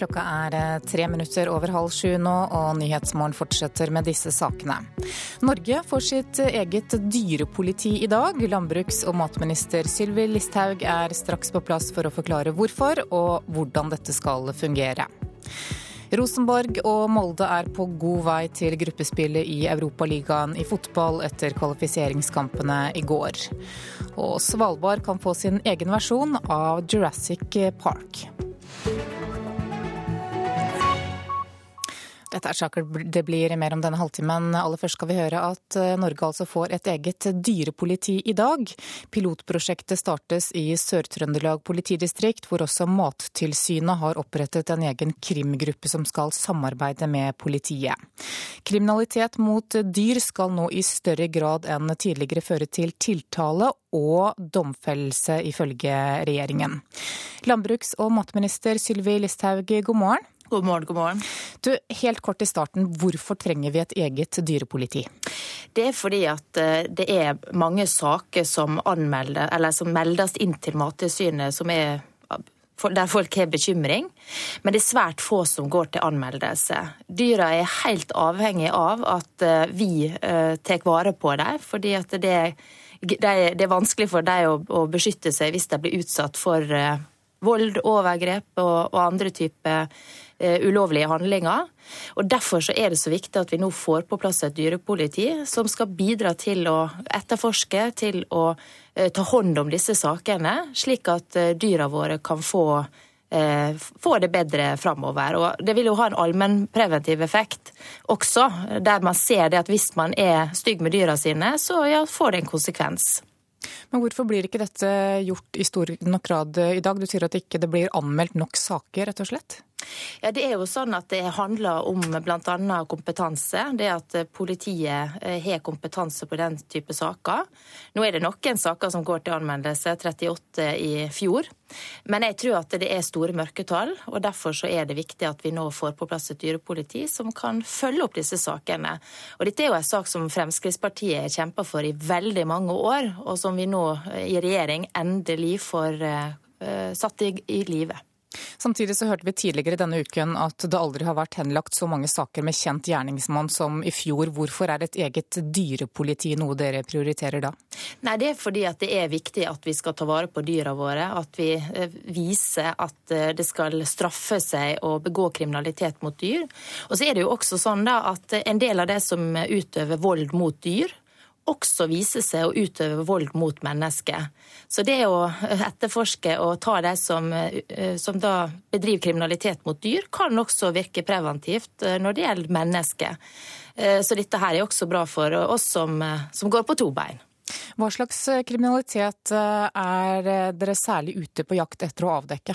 Klokka er eh, tre minutter over halv sju nå, og Nyhetsmorgen fortsetter med disse sakene. Norge får sitt eget dyrepoliti i dag. Landbruks- og matminister Sylvi Listhaug er straks på plass for å forklare hvorfor og hvordan dette skal fungere. Rosenborg og Molde er på god vei til gruppespillet i Europaligaen i fotball etter kvalifiseringskampene i går. Og Svalbard kan få sin egen versjon av Jurassic Park. Dette er saker det blir mer om denne halvtimen. Aller først skal vi høre at eh, Norge altså får et eget dyrepoliti i dag. Pilotprosjektet startes i Sør-Trøndelag politidistrikt, hvor også Mattilsynet har opprettet en egen krimgruppe som skal samarbeide med politiet. Kriminalitet mot dyr skal nå i større grad enn tidligere føre til tiltale og domfellelse, ifølge regjeringen. Landbruks- og matminister Sylvi Listhaug, god morgen. God morgen, god morgen. Du, helt kort i starten, hvorfor trenger vi et eget dyrepoliti? Det er fordi at eh, det er mange saker som, anmelder, som meldes inn til Mattilsynet som er der folk har bekymring, men det er svært få som går til anmeldelse. Dyra er helt avhengig av at eh, vi eh, tar vare på dem, fordi det, det, er vanskelig for dem å, beskytte seg hvis de blir utsatt for vold, overgrep og, andre typer ulovlige handlinger. Og Derfor så er det så viktig at vi nå får på plass et dyrepoliti som skal bidra til å etterforske, til å eh, ta hånd om disse sakene, slik at eh, dyra våre kan få få det bedre framover. Og det vil jo ha en allmennpreventiv effekt også, der man ser det at hvis man er stygg med dyra sine, så ja, får det en konsekvens. Men hvorfor blir ikke dette gjort i stor nok grad i dag? Du sier at det ikke blir anmeldt nok saker, rett og slett? Ja, Det er jo sånn at det handler om bl.a. kompetanse. Det at politiet eh, har kompetanse på den type saker. Nå er det noen saker som går til anmeldelse, 38 i fjor. Men jeg tror at det er store mørketall, og derfor så er det viktig at vi nå får på plass et dyrepoliti som kan følge opp disse sakene. Og Dette er jo en sak som Fremskrittspartiet har kjempa for i veldig mange år, og som vi nå i regjering endelig får uh, satt i, i livet. Samtidig så hørte vi tidligere denne uken at det aldri har vært henlagt så mange saker med kjent gjerningsmann som i fjor. Hvorfor er et eget dyrepoliti noe dere prioriterer da? Nei, Det er fordi at det er viktig at vi skal ta vare på dyra våre. At vi eh, viser at eh, det skal straffe seg å begå kriminalitet mot dyr. Og så er det jo også sånn da at en del av det som utøver vold mot dyr, også vise seg å utøve vold mot mennesker. Så det å etterforske og ta de som, eh, som da bedriver kriminalitet mot dyr, kan også virke preventivt eh, når det gjelder mennesker. Eh, så dette her er også bra for oss som, som går på to bein. Hva slags kriminalitet er dere særlig ute på jakt etter å avdekke?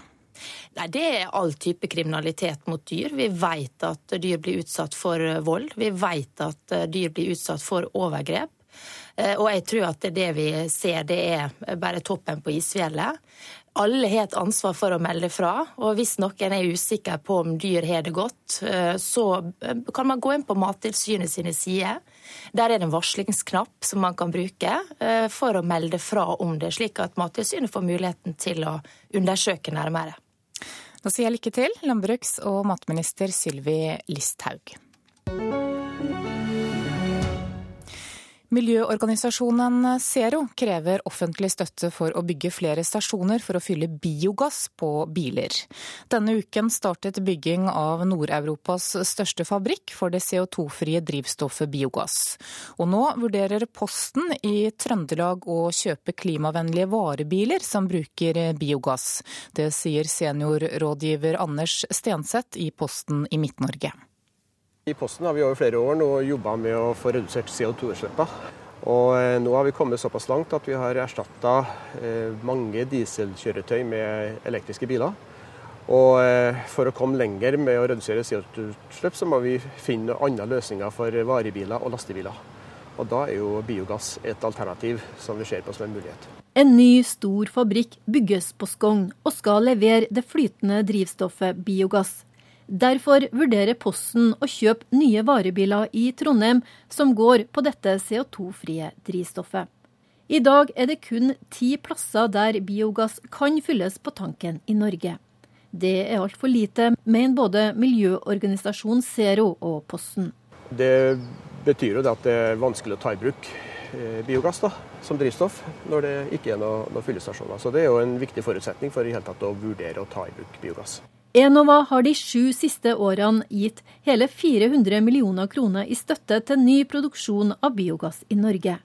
Nei, Det er all type kriminalitet mot dyr. Vi vet at dyr blir utsatt for vold. Vi vet at dyr blir utsatt for overgrep. Eh, og jeg tror at det vi ser, det er bare toppen på isfjellet. Alle har et ansvar for å melde fra, og hvis noen er usikker på om dyr har det godt, eh, så eh, kan man gå inn på Mattilsynet sine sider. Der er det en varslingsknapp som man kan bruke for å melde fra om det, slik at Mattilsynet får muligheten til å undersøke nærmere. Da sier jeg lykke til, landbruks- og matminister Sylvi Listhaug. Miljøorganisasjonen Zero krever offentlig støtte for å bygge flere stasjoner for å fylle biogass på biler. Denne uken startet bygging av Nord-Europas største fabrikk for det CO2-frie drivstoffet biogass. Og nå vurderer Posten i Trøndelag å kjøpe klimavennlige varebiler som bruker biogass. Det sier seniorrådgiver Anders Stenseth i Posten i Midt-Norge. I Posten har vi over flere år nå jobba med å få redusert CO2-utslippene. Og eh, nå har vi kommet såpass langt at vi har erstatta eh, mange dieselkjøretøy med elektriske biler. Og eh, for å komme lenger med å redusere CO2-utslipp, så må vi finne andre løsninger for varebiler og lastebiler. Og da er jo biogass et alternativ som vi ser på som en mulighet. En ny, stor fabrikk bygges på Skogn og skal levere det flytende drivstoffet biogass. Derfor vurderer Posten å kjøpe nye varebiler i Trondheim som går på dette CO2-frie drivstoffet. I dag er det kun ti plasser der biogass kan fylles på tanken i Norge. Det er altfor lite, mener både miljøorganisasjonen Zero og Posten. Det betyr jo det at det er vanskelig å ta i bruk eh, biogass da, som drivstoff når det ikke er noen noe fyllestasjoner. Så det er jo en viktig forutsetning for i hele tatt å vurdere å ta i bruk biogass. Enova har de sju siste årene gitt hele 400 millioner kroner i støtte til ny produksjon av biogass i Norge,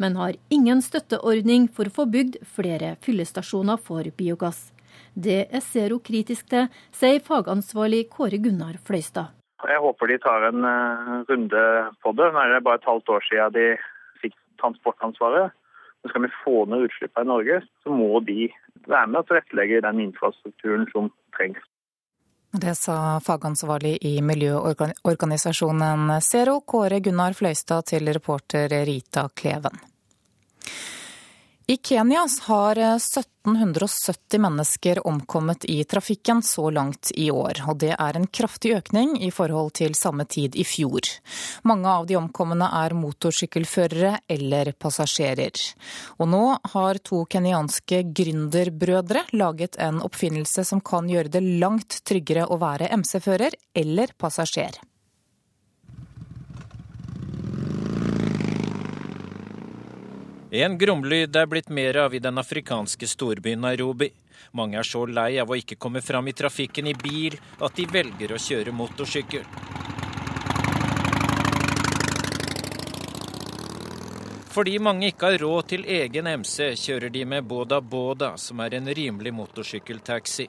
men har ingen støtteordning for å få bygd flere fyllestasjoner for biogass. Det er Zero kritisk til, sier fagansvarlig Kåre Gunnar Fløystad. Jeg håper de tar en uh, runde på det. Nå er det bare et halvt år siden de fikk transportansvaret. Men skal vi få ned utslippene i Norge, så må de være med og tilrettelegge den infrastrukturen som trengs. Det sa fagansvarlig i miljøorganisasjonen Zero, Kåre Gunnar Fløystad, til reporter Rita Kleven. I Kenya har 1770 mennesker omkommet i trafikken så langt i år, og det er en kraftig økning i forhold til samme tid i fjor. Mange av de omkomne er motorsykkelførere eller passasjerer. Og nå har to kenyanske gründerbrødre laget en oppfinnelse som kan gjøre det langt tryggere å være MC-fører eller passasjer. En gromlyd er blitt mer av i den afrikanske storbyen Nairobi. Mange er så lei av å ikke komme fram i trafikken i bil at de velger å kjøre motorsykkel. Fordi mange ikke har råd til egen MC, kjører de med Boda Boda, som er en rimelig motorsykkeltaxi.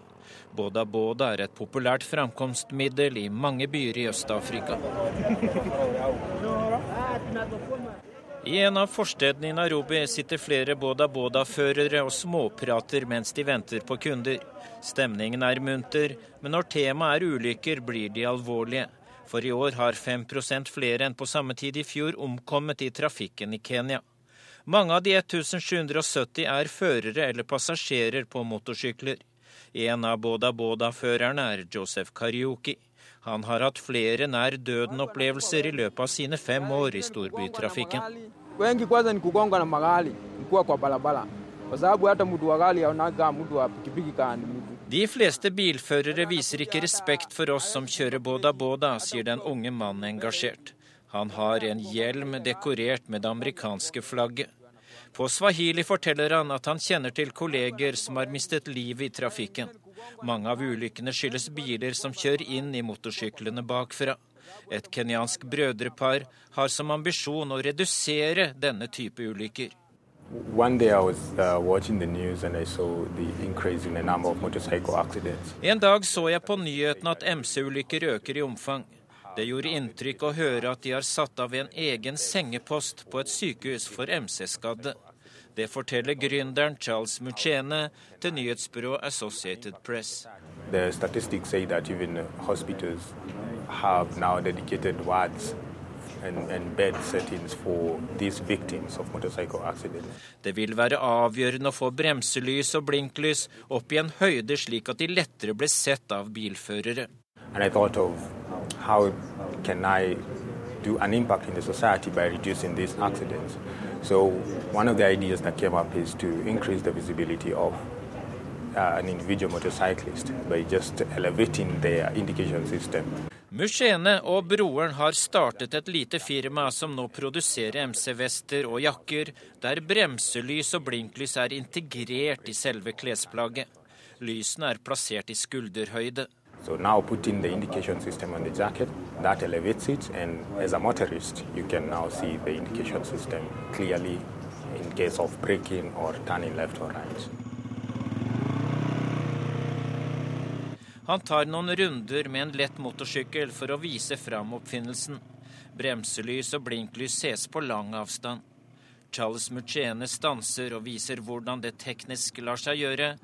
Boda Boda er et populært framkomstmiddel i mange byer i Øst-Afrika. I en av forstedene i Nairobi sitter flere boda-boda-førere og småprater mens de venter på kunder. Stemningen er munter, men når temaet er ulykker, blir de alvorlige. For i år har 5% flere enn på samme tid i fjor omkommet i trafikken i Kenya. Mange av de 1770 er førere eller passasjerer på motorsykler. En av boda-boda-førerne er Joseph Karioki. Han har hatt flere nær døden-opplevelser i løpet av sine fem år i storbytrafikken. De fleste bilførere viser ikke respekt for oss som kjører boda boda, sier den unge mannen engasjert. Han har en hjelm dekorert med det amerikanske flagget. På swahili forteller han at han kjenner til kolleger som har mistet livet i trafikken. Mange av ulykkene skyldes biler som kjører inn i motorsyklene bakfra. Et kenyansk brødrepar har som ambisjon å redusere denne type ulykker. Uh, en dag så jeg på nyhetene at MC-ulykker øker i omfang. Det gjorde inntrykk å høre at de har satt av en egen sengepost på et sykehus for MC-skadde. Det forteller gründeren Charles Muchene til nyhetsbyrået Associated Press. The statistics say that even hospitals have now dedicated wards det vil være avgjørende å få bremselys og blinklys opp i en høyde slik at de lettere blir sett av bilførere. And I thought of how can I do an impact in the society by reducing these accidents. So one of the ideas that came up is to increase the visibility of uh, an individual motorcyclist by just elevating their indication system. Mushene og broren har startet et lite firma som nå produserer MC-vester og jakker, der bremselys og blinklys er integrert i selve klesplagget. Lysene er plassert i skulderhøyde. So now put the indication system on the jacket, that elevates it, and as a motorist, you can now see the indication system clearly in case of braking or turning left or right. Han tar noen runder med en lett motorsykkel for å vise fram oppfinnelsen. Bremselys og blinklys ses på lang avstand. Charles Mucene stanser og viser hvordan det teknisk lar seg gjøre.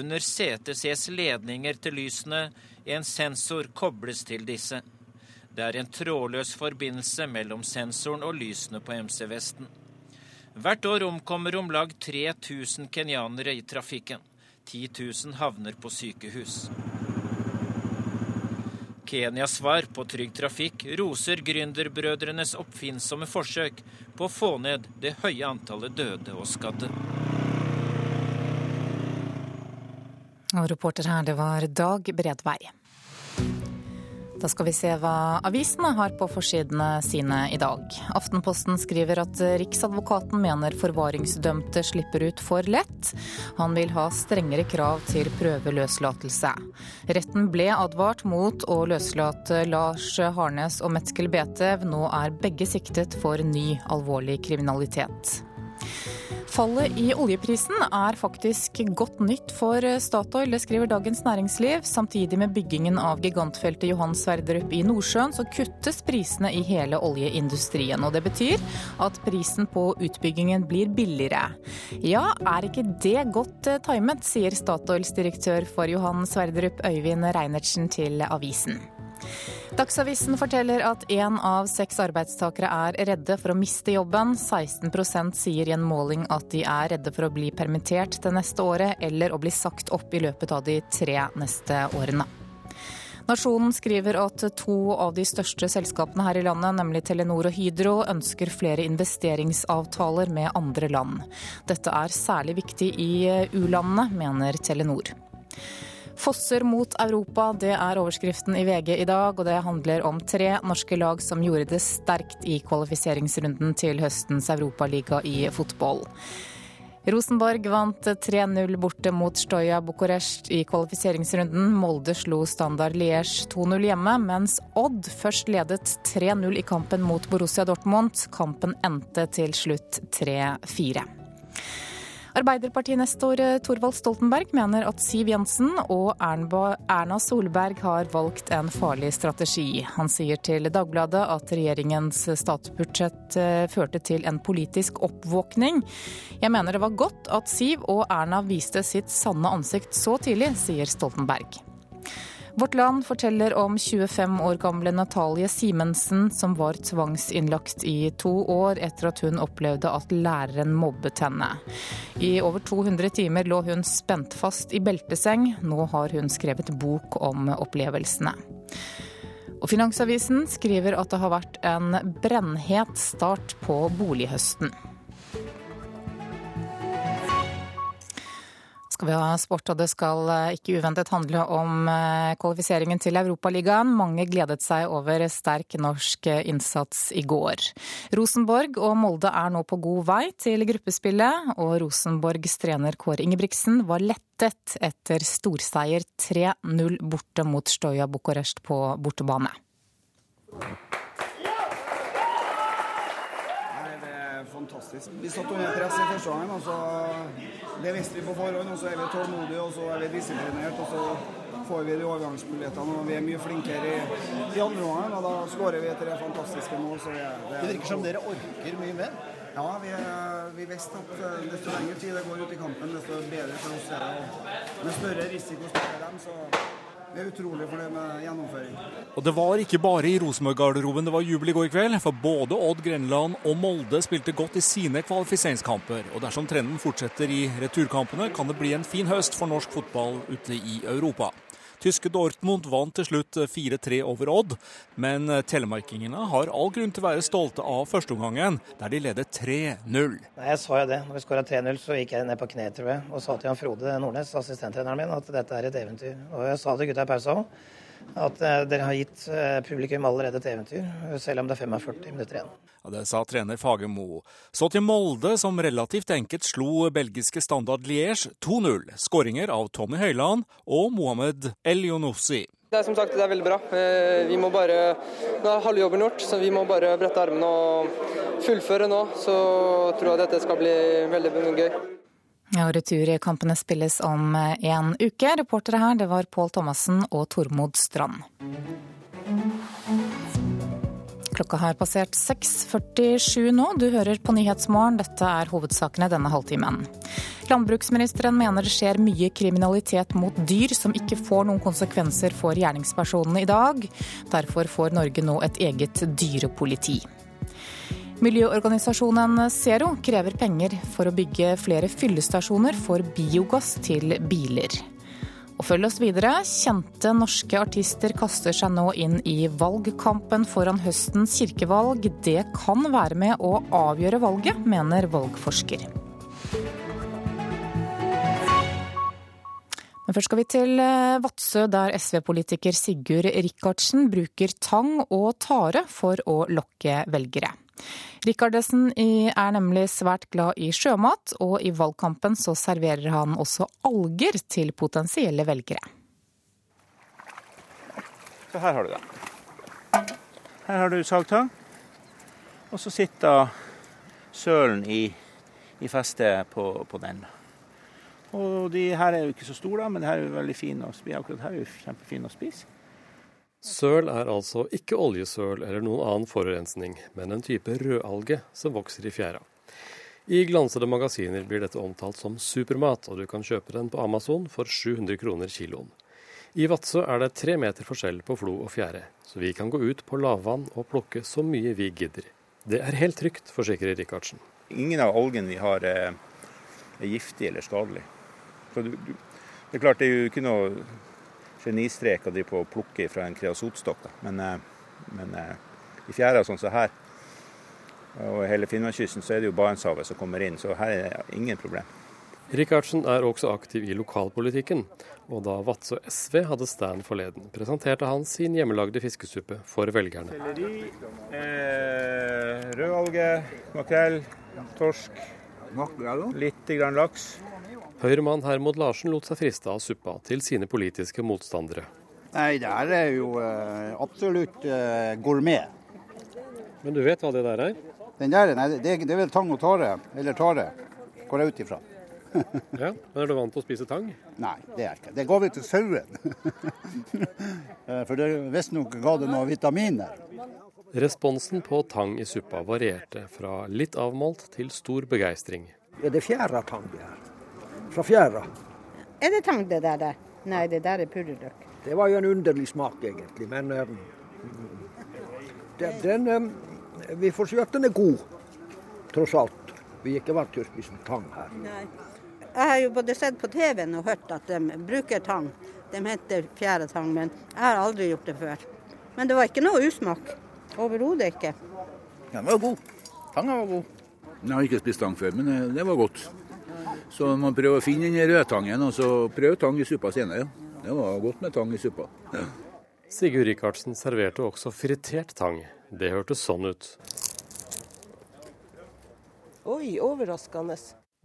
Under setet ses ledninger til lysene, en sensor kobles til disse. Det er en trådløs forbindelse mellom sensoren og lysene på MC-vesten. Hvert år omkommer om lag 3000 kenyanere i trafikken. 10 000 havner på sykehus. Kenias svar på Trygg Trafikk roser gründerbrødrenes oppfinnsomme forsøk på å få ned det høye antallet døde og skadde. Og reporter her, det var Dag Bredvei. Da skal vi se hva avisene har på forsidene sine i dag. Aftenposten skriver at Riksadvokaten mener forvaringsdømte slipper ut for lett. Han vil ha strengere krav til prøveløslatelse. Retten ble advart mot å løslate Lars Harnes og Metzkel Betev. Nå er begge siktet for ny alvorlig kriminalitet. Fallet i oljeprisen er faktisk godt nytt for Statoil, det skriver Dagens Næringsliv. Samtidig med byggingen av gigantfeltet Johan Sverdrup i Nordsjøen, så kuttes prisene i hele oljeindustrien. Og det betyr at prisen på utbyggingen blir billigere. Ja, er ikke det godt eh, timet, sier Statoils direktør for Johan Sverdrup, Øyvind Reinertsen, til avisen. Dagsavisen forteller at én av seks arbeidstakere er redde for å miste jobben. 16 sier i en måling at de er redde for å bli permittert det neste året, eller å bli sagt opp i løpet av de tre neste årene. Nasjonen skriver at to av de største selskapene her i landet, nemlig Telenor og Hydro, ønsker flere investeringsavtaler med andre land. Dette er særlig viktig i u-landene, mener Telenor. Fosser mot Europa, det er overskriften i VG i dag. Og det handler om tre norske lag som gjorde det sterkt i kvalifiseringsrunden til høstens europaliga i fotball. Rosenborg vant 3-0 borte mot Stoja Bucuresti i kvalifiseringsrunden. Molde slo Standard Liège 2-0 hjemme, mens Odd først ledet 3-0 i kampen mot Borussia Dortmund. Kampen endte til slutt 3-4. Arbeiderpartinestor eh, Thorvald Stoltenberg mener at Siv Jensen og Erna Solberg har valgt en farlig strategi. Han sier til Dagbladet at regjeringens statsbudsjett eh, førte til en politisk oppvåkning. Jeg mener det var godt at Siv og Erna viste sitt sanne ansikt så tidlig, sier Stoltenberg. Vårt Land forteller om 25 år gamle Natalie Simensen som var tvangsinnlagt i to år etter at hun opplevde at læreren mobbet henne. I over 200 timer lå hun spent fast i belteseng. Nå har hun skrevet bok om opplevelsene. Og Finansavisen skriver at det har vært en brennhet start på bolighøsten. Skal vi ha sport, og det skal eh, ikke uventet handle om eh, kvalifiseringen til Europaligaen. Mange gledet seg over sterk norsk eh, innsats i går. Rosenborg og Molde er nå på god vei til gruppespillet, og Rosenborgs trener Kåre Ingebrigtsen var lettet etter storseier 3-0 borte mot Stoja Bucuresti på bortebane. fantastisk. Vi satt under press i første gangen. og så Det visste vi på forhånd. og Så er vi tålmodige og så er vi disiplinert. og så får vi de overgangsmulighetene. og Vi er mye flinkere i, i andre omgang, og da skårer vi tre fantastiske mål. Så det, det, det virker som dere orker mye mer? Ja, vi, vi visste at eh, desto lengre tid det går ut i kampen, desto bedre for oss er det. Med større risiko spiller dem, så vi er utrolig fornøyd med gjennomføring. Og det var ikke bare i Rosenborg-garderoben det var jubel i går kveld, for både Odd Grenland og Molde spilte godt i sine kvalifiseringskamper. Og dersom trenden fortsetter i returkampene, kan det bli en fin høst for norsk fotball ute i Europa. Tyske Dortmund vant til slutt 4-3 over Odd, men telemarkingene har all grunn til å være stolte av førsteomgangen, der de leder 3-0. Jeg sa jo det. Når vi skåra 3-0, så gikk jeg ned på kne, tror jeg, og sa til Jan Frode Nordnes, assistenttreneren min, at dette er et eventyr. Og jeg sa til gutta i pausa òg at eh, dere har gitt eh, publikum allerede et eventyr, selv om det er 45 minutter igjen. Ja, det sa trener Fagermo. Så til Molde, som relativt enkelt slo belgiske Standard Liège 2-0. Skåringer av Tommy Høiland og Mohammed Elionossi. Det er som sagt det er veldig bra. Eh, vi må bare, Nå er halve jobben gjort, så vi må bare brette armene og fullføre nå. Så tror jeg dette skal bli veldig gøy. Ja, Returkampene spilles om en uke. Reportere her det var Pål Thomassen og Tormod Strand. Klokka har passert 6.47 nå. Du hører på Nyhetsmorgen. Dette er hovedsakene denne halvtimen. Landbruksministeren mener det skjer mye kriminalitet mot dyr som ikke får noen konsekvenser for gjerningspersonene i dag. Derfor får Norge nå et eget dyrepoliti. Miljøorganisasjonen Zero krever penger for å bygge flere fyllestasjoner for biogass til biler. Og følg oss videre. Kjente norske artister kaster seg nå inn i valgkampen foran høstens kirkevalg. Det kan være med å avgjøre valget, mener valgforsker. Men først skal vi til eh, Vadsø, der SV-politiker Sigurd Rikardsen bruker tang og tare for å lokke velgere. Rikardsen er nemlig svært glad i sjømat, og i valgkampen så serverer han også alger til potensielle velgere. Så her har du det. Her har du sagtang. Og så sitter sølen i, i festet på, på, den. Og de her er jo ikke så store, men de her er jo veldig fine å spise. Akkurat her er jo kjempefine å spise. Søl er altså ikke oljesøl eller noen annen forurensning, men en type rødalge som vokser i fjæra. I glansede magasiner blir dette omtalt som supermat, og du kan kjøpe den på Amazon for 700 kroner kiloen. I Vadsø er det tre meter forskjell på flo og fjære, så vi kan gå ut på lavvann og plukke så mye vi gidder. Det er helt trygt, forsikrer Rikardsen. Ingen av algene vi har er, er giftig eller skadelig. Det er klart det er jo ikke noe genistrek å drive på å plukke fra en kreosotstokk. Men, eh, men, eh, i fjæra sånn som her, og hele Finnmarkskysten, så er det jo Barentshavet som kommer inn. Så her er det ingen problem. Rikardsen er også aktiv i lokalpolitikken, og da Vadsø SV hadde stand forleden, presenterte han sin hjemmelagde fiskesuppe for velgerne. Selleri, eh, rødalge, makrell, torsk, litt grann laks. Høyremann Hermod Larsen lot seg friste av suppa til sine politiske motstandere. Nei, det her er jo uh, absolutt uh, gourmet. Men du vet hva det der er? Den der, nei, det, det er vel tang og tare. Eller tare, går jeg ut ifra. ja, men Er du vant til å spise tang? Nei, det er jeg ikke. Det går vi til sauen. Eh, for det visstnok ga det noen vitaminer. Responsen på tang i suppa varierte fra litt avmålt til stor begeistring. Er det fjæratang det her? Fra fjæra? Er det tang det der? Nei, det der er purreløk. Det var jo en underlig smak egentlig, men um, den, den um, Vi får si at den er god, tross alt. Vi er ikke vant til å spise tang her. Nei. Jeg har jo både sett på TV-en og hørt at de bruker tang. De heter fjæretang, men jeg har aldri gjort det før. Men det var ikke noe usmak. Overhodet ikke. Den var god. Tanga var god. Jeg har ikke spist tang før, men eh, det var godt. Så man prøver å finne den rødtangen, og så prøve tang i suppa senere. Det var godt med tang i suppa. Ja. Sigurd Rikardsen serverte også fritert tang. Det hørtes sånn ut. Oi, overraskende.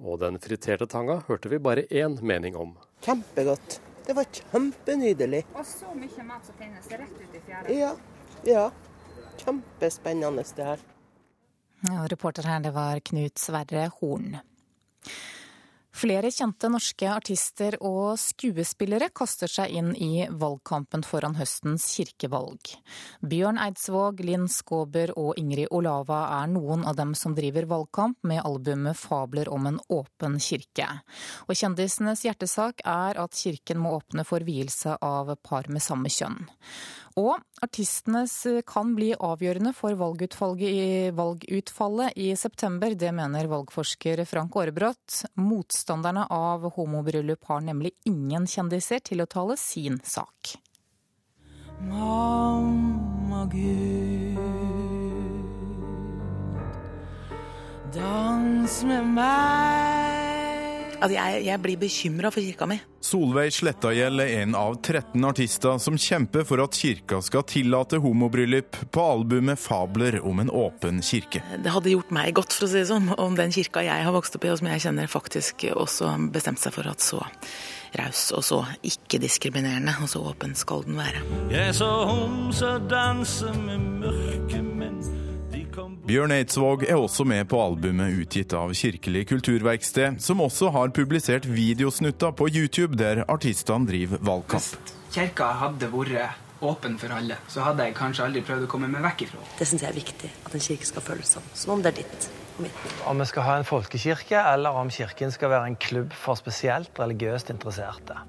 Og den friterte tanga hørte vi bare én mening om. Kjempegodt. Det var kjempenydelig. Og så mye mat som finnes rett ut i fjæra. Ja. ja. Kjempespennende det her. Ja, reporter her, det var Knut Sverre Horn. Flere kjente norske artister og skuespillere kaster seg inn i valgkampen foran høstens kirkevalg. Bjørn Eidsvåg, Linn Skåber og Ingrid Olava er noen av dem som driver valgkamp med albumet Fabler om en åpen kirke. Og kjendisenes hjertesak er at kirken må åpne for vielse av par med samme kjønn. Og artistenes kan bli avgjørende for i valgutfallet i september. Det mener valgforsker Frank Aarebrot. Motstanderne av homobryllup har nemlig ingen kjendiser til å tale sin sak. Mamma Gud, dans med meg Altså, jeg, jeg blir bekymra for kirka mi. Solveig Slettagjell er en av 13 artister som kjemper for at kirka skal tillate homobryllup på albumet 'Fabler om en åpen kirke'. Det hadde gjort meg godt, for å si det sånn, om den kirka jeg har vokst opp i, og som jeg kjenner faktisk også bestemte seg for at så raus og så ikke-diskriminerende og så åpen skal den være. Jeg så homse danse med mørke Bjørn Eidsvåg er også med på albumet utgitt av Kirkelig kulturverksted, som også har publisert videosnutter på YouTube der artistene driver valgkamp. Hvis kirka hadde vært åpen for alle, så hadde jeg kanskje aldri prøvd å komme meg vekk ifra Det syns jeg er viktig, at en kirke skal føles sånn, som om det er ditt og mitt. Om vi skal ha en folkekirke, eller om kirken skal være en klubb for spesielt religiøst interesserte.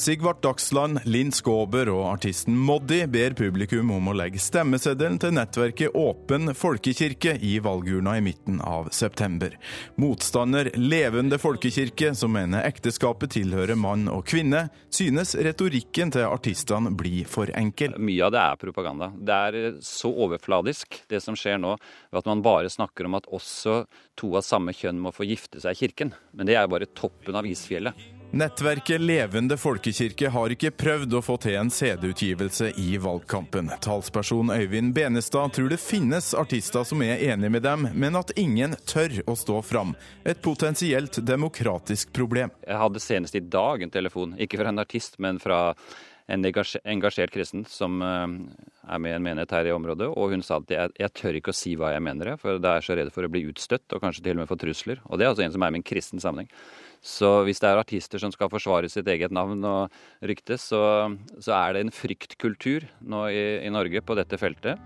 Sigvart Dagsland, Linn Skåber og artisten Moddi ber publikum om å legge stemmeseddelen til nettverket Åpen folkekirke i valgurna i midten av september. Motstander Levende folkekirke, som mener ekteskapet tilhører mann og kvinne, synes retorikken til artistene blir for enkel. Mye av det er propaganda. Det er så overfladisk, det som skjer nå, at man bare snakker om at også to av samme kjønn må få gifte seg i kirken. Men det er bare toppen av isfjellet. Nettverket Levende folkekirke har ikke prøvd å få til en CD-utgivelse i valgkampen. Talsperson Øyvind Benestad tror det finnes artister som er enige med dem, men at ingen tør å stå fram. Et potensielt demokratisk problem. Jeg hadde senest i dag en telefon, ikke fra en artist, men fra en engasjert kristen som eh, er med i en menighet her i området. Og hun sa at jeg, jeg tør ikke å si hva jeg mener, for da er jeg så redd for å bli utstøtt og kanskje til og med få trusler. Og det er altså en som er med i en kristen sammenheng. Så hvis det er artister som skal forsvare sitt eget navn og rykte, så, så er det en fryktkultur nå i, i Norge på dette feltet.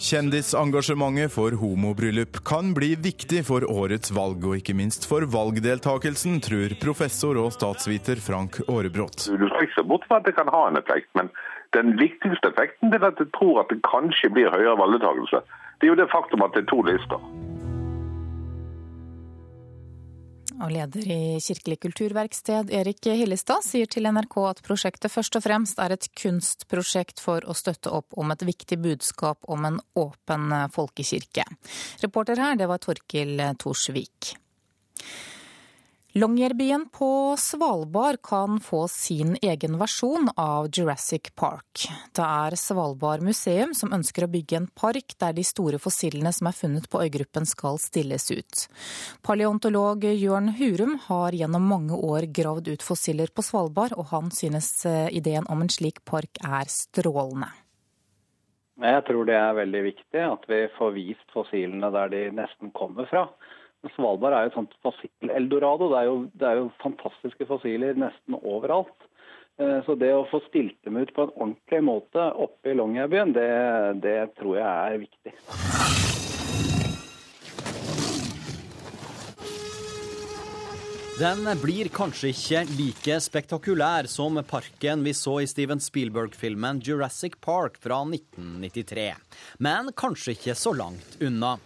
Kjendisengasjementet for homobryllup kan bli viktig for årets valg, og ikke minst for valgdeltakelsen, tror professor og statsviter Frank Aarebrot. Du skal ikke se bort fra at det kan ha en effekt, men den viktigste effekten er at jeg tror at det kanskje blir høyere valgdeltakelse. Det er jo det faktum at det er to lister. Og leder i Kirkelig kulturverksted, Erik Hillestad, sier til NRK at prosjektet først og fremst er et kunstprosjekt for å støtte opp om et viktig budskap om en åpen folkekirke. Reporter her, det var Torkil Torsvik. Longyearbyen på Svalbard kan få sin egen versjon av Jurassic Park. Det er Svalbard museum som ønsker å bygge en park der de store fossilene som er funnet på øygruppen skal stilles ut. Paleontolog Jørn Hurum har gjennom mange år gravd ut fossiler på Svalbard, og han synes eh, ideen om en slik park er strålende. Jeg tror det er veldig viktig at vi får vist fossilene der de nesten kommer fra. Svalbard er jo et sånt fossil-eldorado. Det, det, er jo fantastiske fossiler nesten overalt. Eh, så det å få stilt dem ut på en ordentlig måte oppe i Longyearbyen, det, det tror jeg er viktig. Den blir kanskje ikke like spektakulær som parken vi så i Steven Spielberg-filmen 'Jurassic Park' fra 1993, men kanskje ikke så langt unna.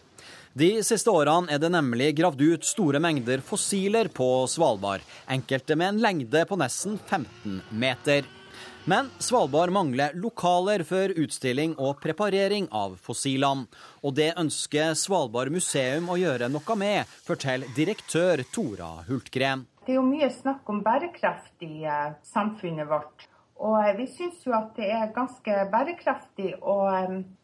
De siste årene er det nemlig gravd ut store mengder fossiler på Svalbard, enkelte med en lengde på nesten 15 meter. Men Svalbard mangler lokaler for utstilling og preparering av fossilene. Og det ønsker Svalbard museum å gjøre noe med, forteller direktør Tora Hultgren. Det er jo mye snakk om bærekraft i eh, samfunnet vårt. Og vi syns jo at det er ganske bærekraftig å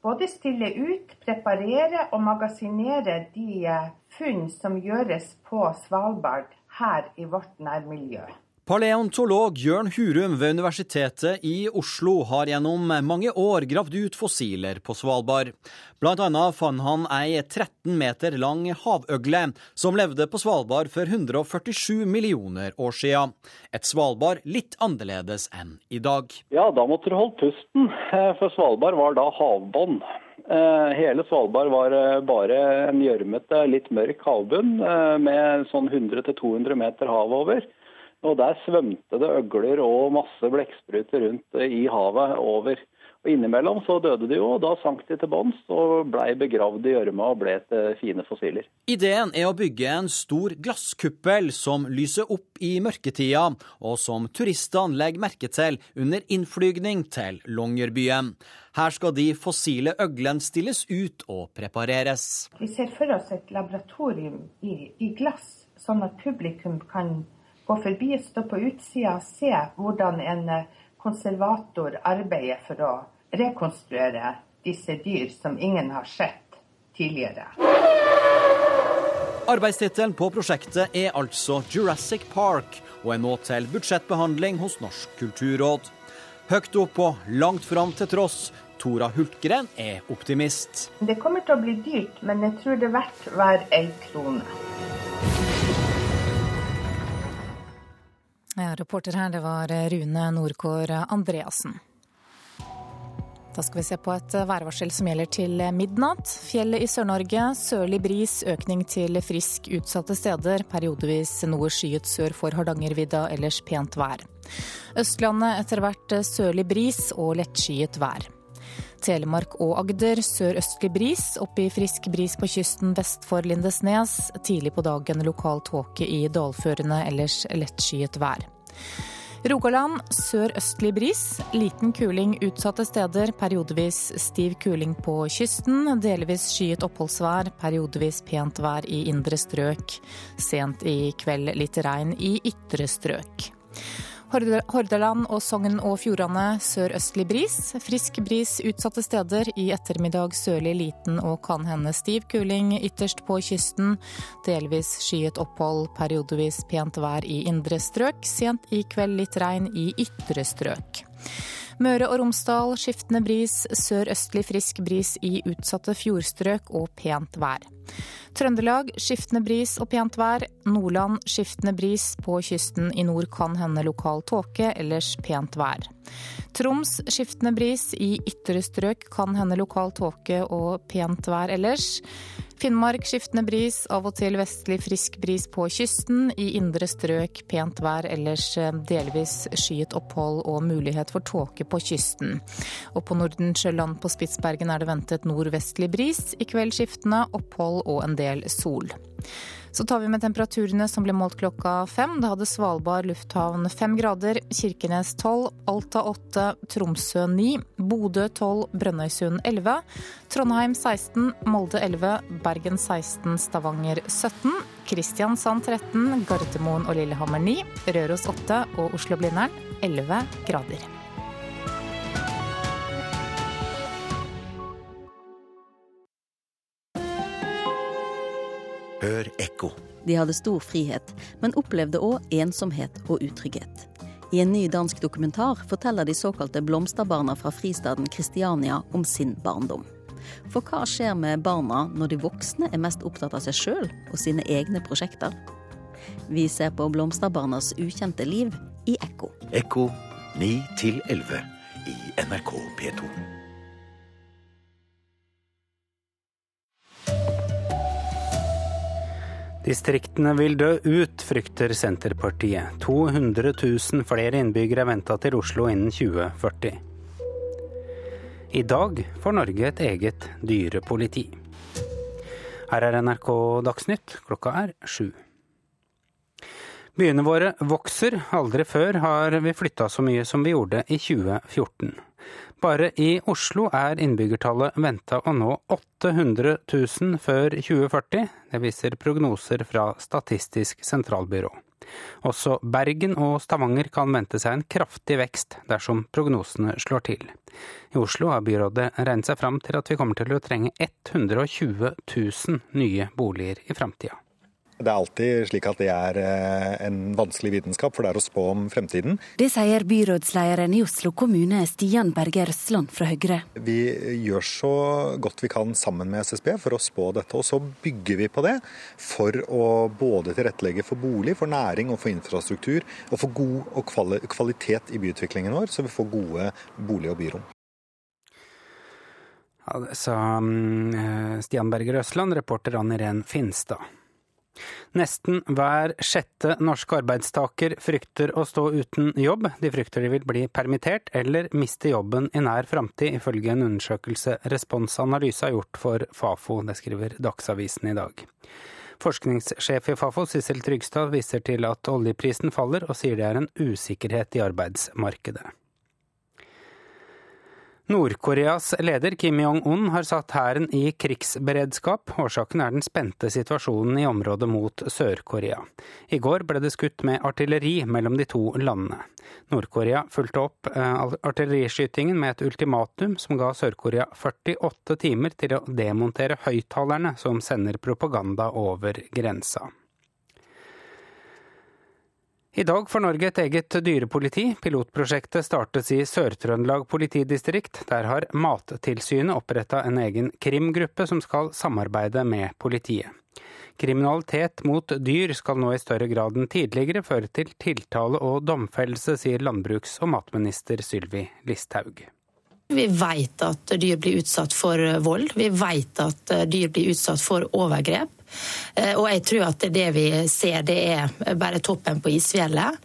både stille ut, preparere og magasinere de eh, funn som gjøres på Svalbard her i vårt nærmiljø. Paleontolog Jørn Hurum ved Universitetet i Oslo har gjennom mange år gravd ut fossiler på Svalbard. Blant annet fant han ei 13 meter lang havøgle som levde på Svalbard for 147 millioner år siden. Et Svalbard litt annerledes enn i dag. Ja, da måtte du holde pusten, eh, for Svalbard var da havbånd. Eh, hele Svalbard var eh, bare en gjørmete, litt mørk havbunn med sånn 100-200 meter hav over. Og der svømte det øgler og masse blekkspruter rundt i havet over. Og Innimellom så døde de jo, og da sank de til bunns og blei begravd i gjørma og ble til fine fossiler. Ideen er å bygge en stor glasskuppel som lyser opp i mørketida, og som turistene legger merke til under innflygning til Longyearbyen. Her skal de fossile øglene stilles ut og prepareres. Vi ser for oss et laboratorium i, i glass, sånn at publikum kan gå forbi, stå på utsida og se hvordan en eh, konservator arbeider for å rekonstruere disse dyr som ingen har sett tidligere. Arbeidstittelen på prosjektet er altså Jurassic Park, og er nå til budsjettbehandling hos Norsk kulturråd. Høyt opp og langt fram til tross, Tora Hultgren er optimist. Det kommer til å bli dyrt, men jeg tror det er verdt hver ei krone. Ja, reporter her, det var Rune Nordkår Andreassen. Da skal vi se på et værvarsel som gjelder til midnatt. Fjellet i Sør-Norge, sørlig bris, økning til frisk utsatte steder. Periodevis noe skyet sør for Hardangervidda, ellers pent vær. Østlandet etter hvert sørlig bris og lettskyet vær. Telemark og Agder sørøstlig bris, opp i frisk bris på kysten vest for Lindesnes. Tidlig på dagen lokal tåke i dalførene, ellers lettskyet vær. Rogaland sørøstlig bris. Liten kuling utsatte steder. Periodevis stiv kuling på kysten. Delvis skyet oppholdsvær. Periodevis pent vær i indre strøk. Sent i kveld litt regn i ytre strøk. Hordaland og Sogn og Fjordane sørøstlig bris. Frisk bris utsatte steder. I ettermiddag sørlig liten og kan hende stiv kuling ytterst på kysten. Delvis skyet opphold, periodevis pent vær i indre strøk. Sent i kveld litt regn i ytre strøk. Møre og Romsdal skiftende bris, sørøstlig frisk bris i utsatte fjordstrøk og pent vær. Trøndelag skiftende bris og pent vær. Nordland skiftende bris. På kysten i nord kan hende lokal tåke, ellers pent vær. Troms skiftende bris. I ytre strøk kan hende lokal tåke og pent vær ellers. Finnmark skiftende bris, av og til vestlig frisk bris på kysten. I indre strøk pent vær, ellers eh, delvis skyet opphold og mulighet for tåke på kysten. Og på Nordensjøland på Spitsbergen er det ventet nordvestlig bris. I kveld skiftende opphold og en del sol. Så tar vi med temperaturene som ble målt klokka fem. Da hadde Svalbard lufthavn fem grader, Kirkenes tolv, Alta åtte, Tromsø ni, Bodø tolv, Brønnøysund elleve, Trondheim 16, Molde 11, Bergen 16, Stavanger 17, Kristiansand 13, Gardermoen og Lillehammer 9, Røros 8 og Oslo-Blindern 11 grader. Hør ekko. De hadde stor frihet, men opplevde òg ensomhet og utrygghet. I en ny dansk dokumentar forteller de såkalte blomsterbarna fra fristaden Kristiania om sin barndom. For hva skjer med barna når de voksne er mest opptatt av seg sjøl og sine egne prosjekter? Vi ser på blomsterbarnas ukjente liv i Ekko. Ekko 9 11 i NRK P2. Distriktene vil dø ut, frykter Senterpartiet. 200 000 flere innbyggere er venta til Oslo innen 2040. I dag får Norge et eget dyrepoliti. Her er NRK Dagsnytt, klokka er sju. Byene våre vokser. Aldri før har vi flytta så mye som vi gjorde i 2014. Bare i Oslo er innbyggertallet venta å nå 800 000 før 2040. Det viser prognoser fra Statistisk sentralbyrå. Også Bergen og Stavanger kan vente seg en kraftig vekst dersom prognosene slår til. I Oslo har byrådet regnet seg fram til at vi kommer til å trenge 120 000 nye boliger i framtida. Det er alltid slik at det er eh, en vanskelig vitenskap, for det er å spå om fremtiden. Det sier byrådslederen i Oslo kommune, Stian Berge Røsland fra Høyre. Vi gjør så godt vi kan sammen med SSB for å spå dette, og så bygger vi på det for å både tilrettelegge for bolig, for næring og for infrastruktur, og for god kvalitet i byutviklingen vår, så vi får gode bolig- og byrom. Ja, det sa mm, Stian Berger-Røsland, reporter Ann Irén Finstad. Nesten hver sjette norske arbeidstaker frykter å stå uten jobb. De frykter de vil bli permittert eller miste jobben i nær framtid, ifølge en undersøkelse Responsanalyse har gjort for Fafo. Det skriver Dagsavisen i dag. Forskningssjef i Fafo, Sissel Trygstad, viser til at oljeprisen faller, og sier det er en usikkerhet i arbeidsmarkedet. Nord-Koreas leder Kim Jong-un har satt hæren i krigsberedskap. Årsaken er den spente situasjonen i området mot Sør-Korea. I går ble det skutt med artilleri mellom de to landene. Nord-Korea fulgte opp eh, artilleriskytingen med et ultimatum som ga Sør-Korea 48 timer til å demontere høyttalerne som sender propaganda over grensa. I dag får Norge et eget dyrepoliti. Pilotprosjektet startes i Sør-Trøndelag politidistrikt. Der har Mattilsynet oppretta en egen krimgruppe som skal samarbeide med politiet. Kriminalitet mot dyr skal nå i større grad enn tidligere føre til tiltale og domfellelse, sier landbruks- og matminister Sylvi Listhaug. Vi vet at dyr blir utsatt for vold, vi vet at dyr blir utsatt for overgrep. Eh, og jeg tror at det vi ser, det er bare toppen på isfjellet.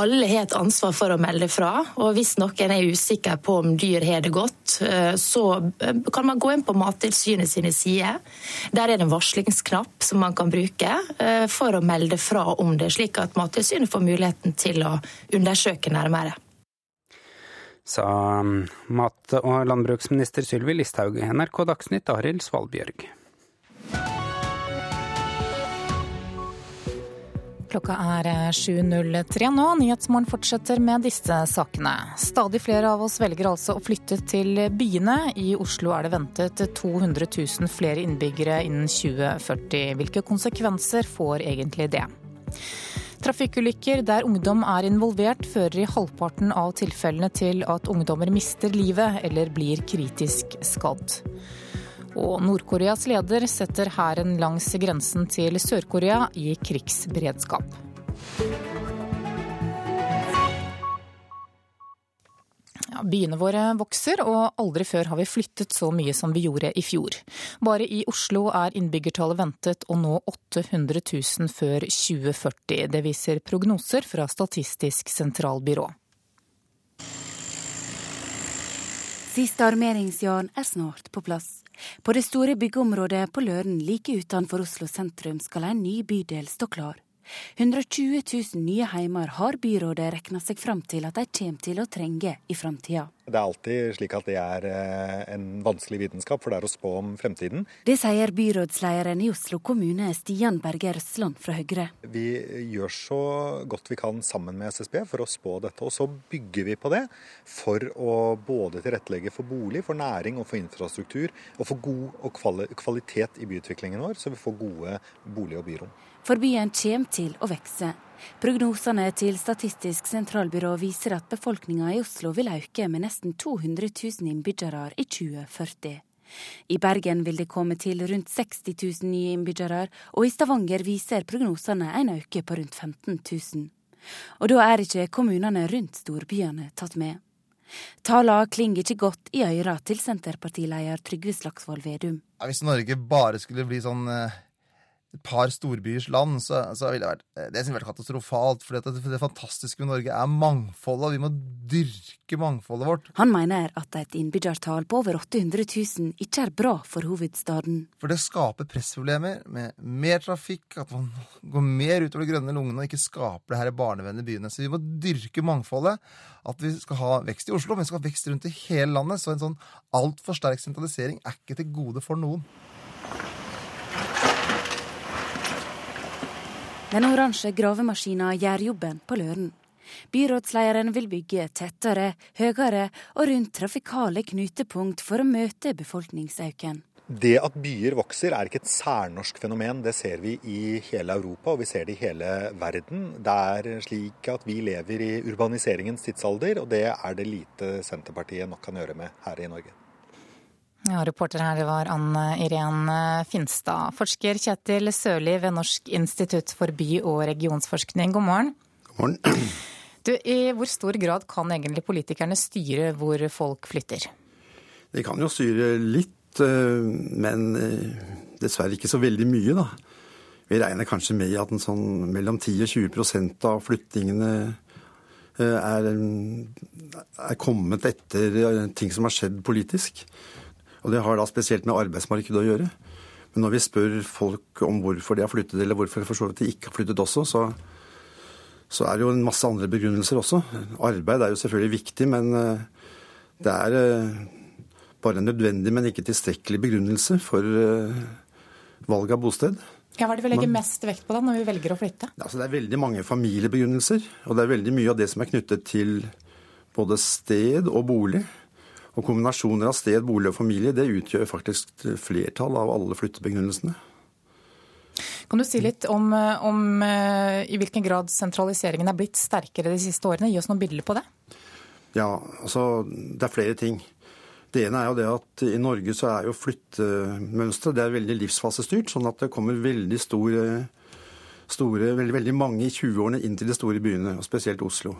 Alle har et ansvar for å melde fra. Og hvis noen er usikker på om dyr har det godt, eh, så eh, kan man gå inn på Mattilsynet sine sider. Der er det en varslingsknapp som man kan bruke for å melde fra om det, slik at Mattilsynet får muligheten til å undersøke nærmere sa um, mat- og landbruksminister Sylvi Listhaug. NRK Dagsnytt, Arild Svalbjørg. Klokka er 7.03 nå. Nyhetsmorgen fortsetter med disse sakene. Stadig flere av oss velger altså å flytte til byene. I Oslo er det ventet 200 000 flere innbyggere innen 2040. Hvilke konsekvenser får egentlig det? Trafikkulykker der ungdom er involvert, fører i halvparten av tilfellene til at ungdommer mister livet eller blir kritisk skadd. Og Nord-Koreas leder setter hæren langs grensen til Sør-Korea i krigsberedskap. Byene våre vokser, og aldri før har vi flyttet så mye som vi gjorde i fjor. Bare i Oslo er innbyggertallet ventet å nå 800 000 før 2040. Det viser prognoser fra Statistisk sentralbyrå. Siste armeringsjern er snart på plass. På det store byggeområdet på Løren like utenfor Oslo sentrum skal en ny bydel stå klar. 120 000 nye heimer har byrådet regna seg fram til at de kommer til å trenge i framtida. Det er alltid slik at det er eh, en vanskelig vitenskap, for det er å spå om fremtiden. Det sier byrådslederen i Oslo kommune, Stian Berge Røsland fra Høyre. Vi gjør så godt vi kan sammen med SSB for å spå dette, og så bygger vi på det for å både tilrettelegge for bolig, for næring og for infrastruktur, og for god og kvalitet i byutviklingen vår, så vi får gode bolig- og byrom. For byen kommer til å vokse. Prognosene til Statistisk sentralbyrå viser at befolkninga i Oslo vil øke med nesten 200 000 innbyggere i 2040. I Bergen vil det komme til rundt 60 000 nye innbyggere, og i Stavanger viser prognosene en økning på rundt 15 000. Og da er ikke kommunene rundt storbyene tatt med. Tallene klinger ikke godt i øra til Senterpartileder Trygve Slagsvold Vedum. Hvis Norge bare skulle bli sånn eh, et par storbyers land, så, så ville det vært, eh, det vært katastrofalt. For det, det fantastiske med Norge er mangfoldet, og vi må dyrke mangfoldet vårt. Han mener at et innbyggertall på over 800 000 ikke er bra for hovedstaden. For det skaper pressproblemer med mer trafikk, at man går mer utover de grønne lungene og ikke skaper det her barnevennlige byene. Så vi må dyrke mangfoldet. At vi skal ha vekst i Oslo, men vi skal ha vekst rundt i hele landet. Så en sånn altfor sterk sentralisering er ikke til gode for noen. Den oransje gravemaskina gjør jobben på Løren. Byrådslederen vil bygge tettere, høyere og rundt trafikale knutepunkt for å møte befolkningsøken. Det at byer vokser er ikke et særnorsk fenomen. Det ser vi i hele Europa og vi ser det i hele verden. Det er slik at vi lever i urbaniseringens tidsalder, og det er det lite Senterpartiet nok kan gjøre med her i Norge. Ja, reporter her var Anne Irén Finstad. Forsker Kjetil Sørli ved Norsk institutt for by- og regionsforskning, god morgen. God morgen. Du, I hvor stor grad kan egentlig politikerne styre hvor folk flytter? De kan jo styre litt, eh, men eh, dessverre ikke så veldig mye, da. Vi regner kanskje med at en sånn mellom 10 og 20% av flyttingene eh, er, er kommet etter ting som har skjedd politisk. Og det har da spesielt med arbeidsmarkedet å gjøre. Men når vi spør folk om hvorfor de har flyttet, eller hvorfor for så vidt de ikke har flyttet også, så, så, er det jo en masse andre begrunnelser også. Arbeid er jo selvfølgelig viktig, men eh, det er eh, bare en nødvendig, men ikke tilstrekkelig begrunnelse for eh, valg av bosted. Ja, Hva er det vi legger mest vekt på da, når vi velger å flytte? Altså, det er veldig mange familiebegrunnelser, og det er veldig mye av det som er knyttet til både sted og bolig. Og kombinasjoner av sted, bolig og familie det utgjør faktisk flertall av alle flyttebegrunnelsene. Kan du si litt om, om, eh, i hvilken grad sentraliseringen er blitt sterkere de siste årene? Gi oss noen bilder på det. Ja, altså det er flere ting. Det ene er jo det at i Norge så er jo flyttemønsteret det er veldig livsfasestyrt. Sånn at det kommer veldig store, store veldig, veldig mange i 20-årene inn til de store byene, og spesielt Oslo.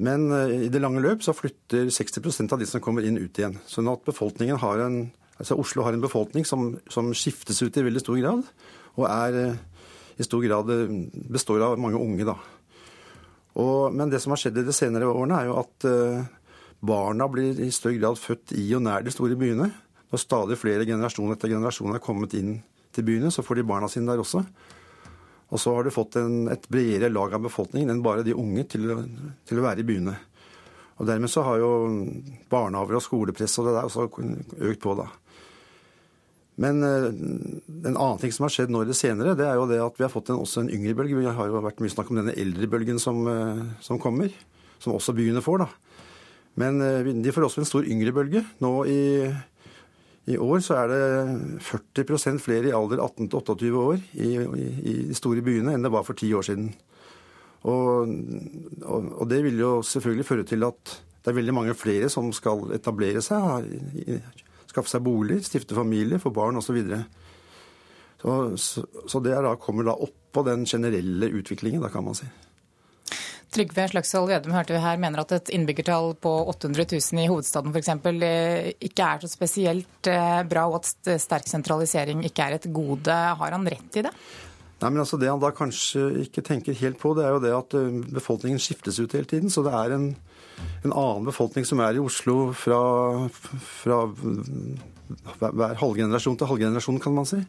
Men eh, i det lange løp så flytter 60% av de som kommer inn, ut igjen. Sånn at befolkningen har en, Altså Oslo har en befolkning som, som skiftes ut i veldig stor grad, og er i stor grad består av mange unge. da. Og, men det som har skjedd i de senere årene, er jo at barna blir i større grad født i og nær de store byene. Når stadig flere generasjoner etter generasjon er kommet inn til byene, så får de barna sine der også. Og så har du fått en, et bredere lag av befolkningen enn bare de unge til, til, å være i byene. Og dermed så har jo barnehager og skolepress og det der også økt på, da. Men uh, en annen ting som har skjedd nå det senere, det er jo det at vi har fått en, også en yngre bølge. Vi har jo vært mye snakk om denne eldrebølgen som, uh, som kommer, som også byene får, da. Men uh, de får også en stor yngre bølge. Nå i i år så er det 40% flere i alder 18-28 år i, i, de store byene enn det var for ti år siden. Og, og, og, det vil jo selvfølgelig føre til at det er veldig mange flere som skal etablere seg, skaffe seg bolig, stifte familie, få barn osv. Så, så, så, så det da, kommer da oppå den generelle utviklingen, da kan man si. Trygve Slagsvold Vedum hørte vi her mener at et innbyggertall på 800 000 i hovedstaden f.eks. Eh, ikke er så spesielt eh, bra, og at sterk sentralisering ikke er et gode. Har han rett i det? Nei, men altså Det han da kanskje ikke tenker helt på, det er jo det at eh, befolkningen skiftes ut hele tiden. Så det er en, en annen befolkning som er i Oslo fra, fra hver halvgenerasjon til halvgenerasjon, kan man si.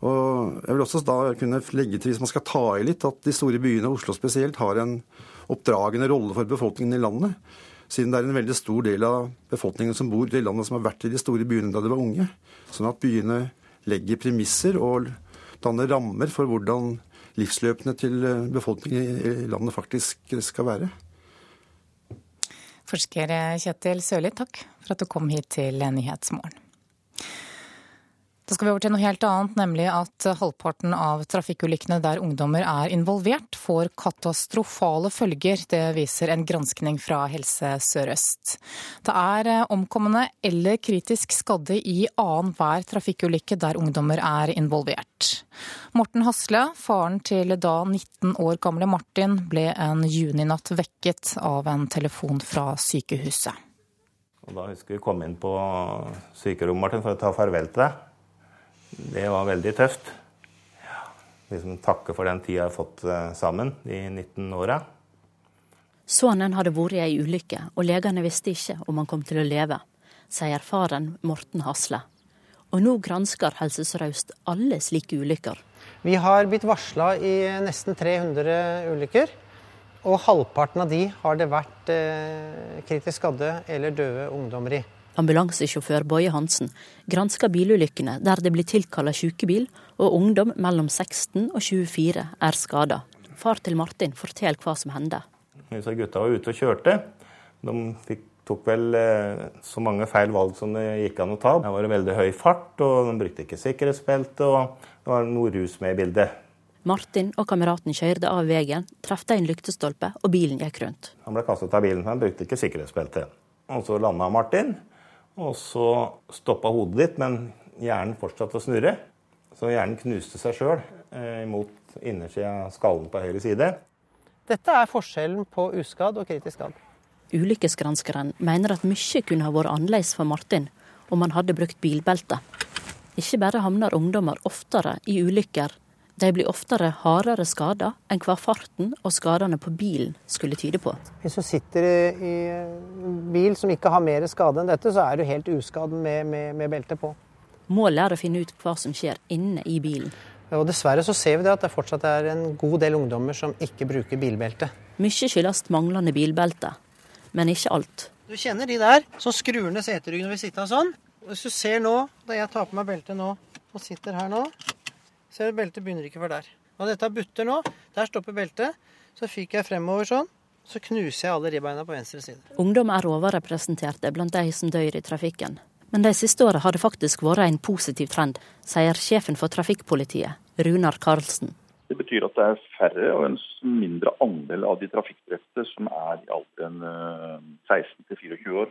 Og jeg vil også da kunne legge til, hvis man skal ta i litt, at de store byene, Oslo spesielt, har en oppdragende rolle for befolkningen i landet. Siden det er en veldig stor del av befolkningen som bor i landet som har vært i de store byene da de var unge. Sånn at byene legger premisser og danner rammer for hvordan livsløpene til befolkningen i landet faktisk skal være. Forsker Kjetil Sørli, takk for at du kom hit til Nyhetsmorgen. Da skal vi over til noe helt annet, nemlig at halvparten av trafikkulykkene der ungdommer er involvert, får katastrofale følger. Det viser en granskning fra Helse Sør-Øst. Det er eh, omkomne eller kritisk skadde i annenhver trafikkulykke der ungdommer er involvert. Morten Hasle, faren til da 19 år gamle Martin, ble en juninatt vekket av en telefon fra sykehuset. Og da husker vi kom inn på sykerommet Martin, for å ta farvel til deg det var veldig tøft. Ja, liksom takke for den tida jeg har fått eh, sammen, de 19 åra. Sønnen hadde vært i ei ulykke, og legene visste ikke om han kom til å leve, sier faren Morten Hasle. Og nå gransker Helse Sør-Øst alle slike ulykker. Vi har blitt varsla i nesten 300 ulykker. Og halvparten av de har det vært eh, kritisk skadde eller døde ungdommer i. Ambulansesjåfør Boje Hansen gransker bilulykkene der det blir tilkalla sykebil, og ungdom mellom 16 og 24 er skada. Far til Martin forteller hva som hendte. Disse gutta var ute og kjørte. De fikk, tok vel eh, så mange feil valg som det gikk an å ta. Det var en veldig høy fart, og de brukte ikke sikkerhetsbelte, og det var noe rus med i bildet. Martin og kameraten kjørte av veien, traff en lyktestolpe, og bilen gikk rundt. Han ble kastet av bilen, han brukte ikke sikkerhetsbelte. Og så landa Martin. Og så stoppa hodet ditt, men hjernen fortsatte å snurre. Så hjernen knuste seg sjøl eh, mot innersida av skallen på høyre side. Dette er forskjellen på uskadd og kritisk skadd. Ulykkesgranskeren mener at mye kunne ha vært annerledes for Martin om han hadde brukt bilbelte. Ikke bare havner ungdommer oftere i ulykker de blir oftere hardere skada enn hva farten og skadene på bilen skulle tyde på. Hvis du sitter i bil som ikke har mer skade enn dette, så er du helt uskadd med, med, med belte på. Målet er å finne ut hva som skjer inne i bilen. Og Dessverre så ser vi det at det fortsatt er en god del ungdommer som ikke bruker bilbelte. Mye skyldes manglende bilbelte, men ikke alt. Du kjenner de der som skrur ned seteryggen når vi sitter sånn. Hvis du ser nå, da jeg tar på meg beltet nå og sitter her nå, Ser du, beltet begynner ikke før der. Og dette butter nå. Der stopper beltet. Så fyker jeg fremover sånn. Så knuser jeg alle ribbeina på venstre side. Ungdom er overrepresenterte blant de som dør i trafikken. Men de siste åra har det faktisk vært en positiv trend, sier sjefen for trafikkpolitiet, Runar Karlsen. Det betyr at det er færre og en mindre andel av de trafikkdrepte som er i alderen 16 til 24 år.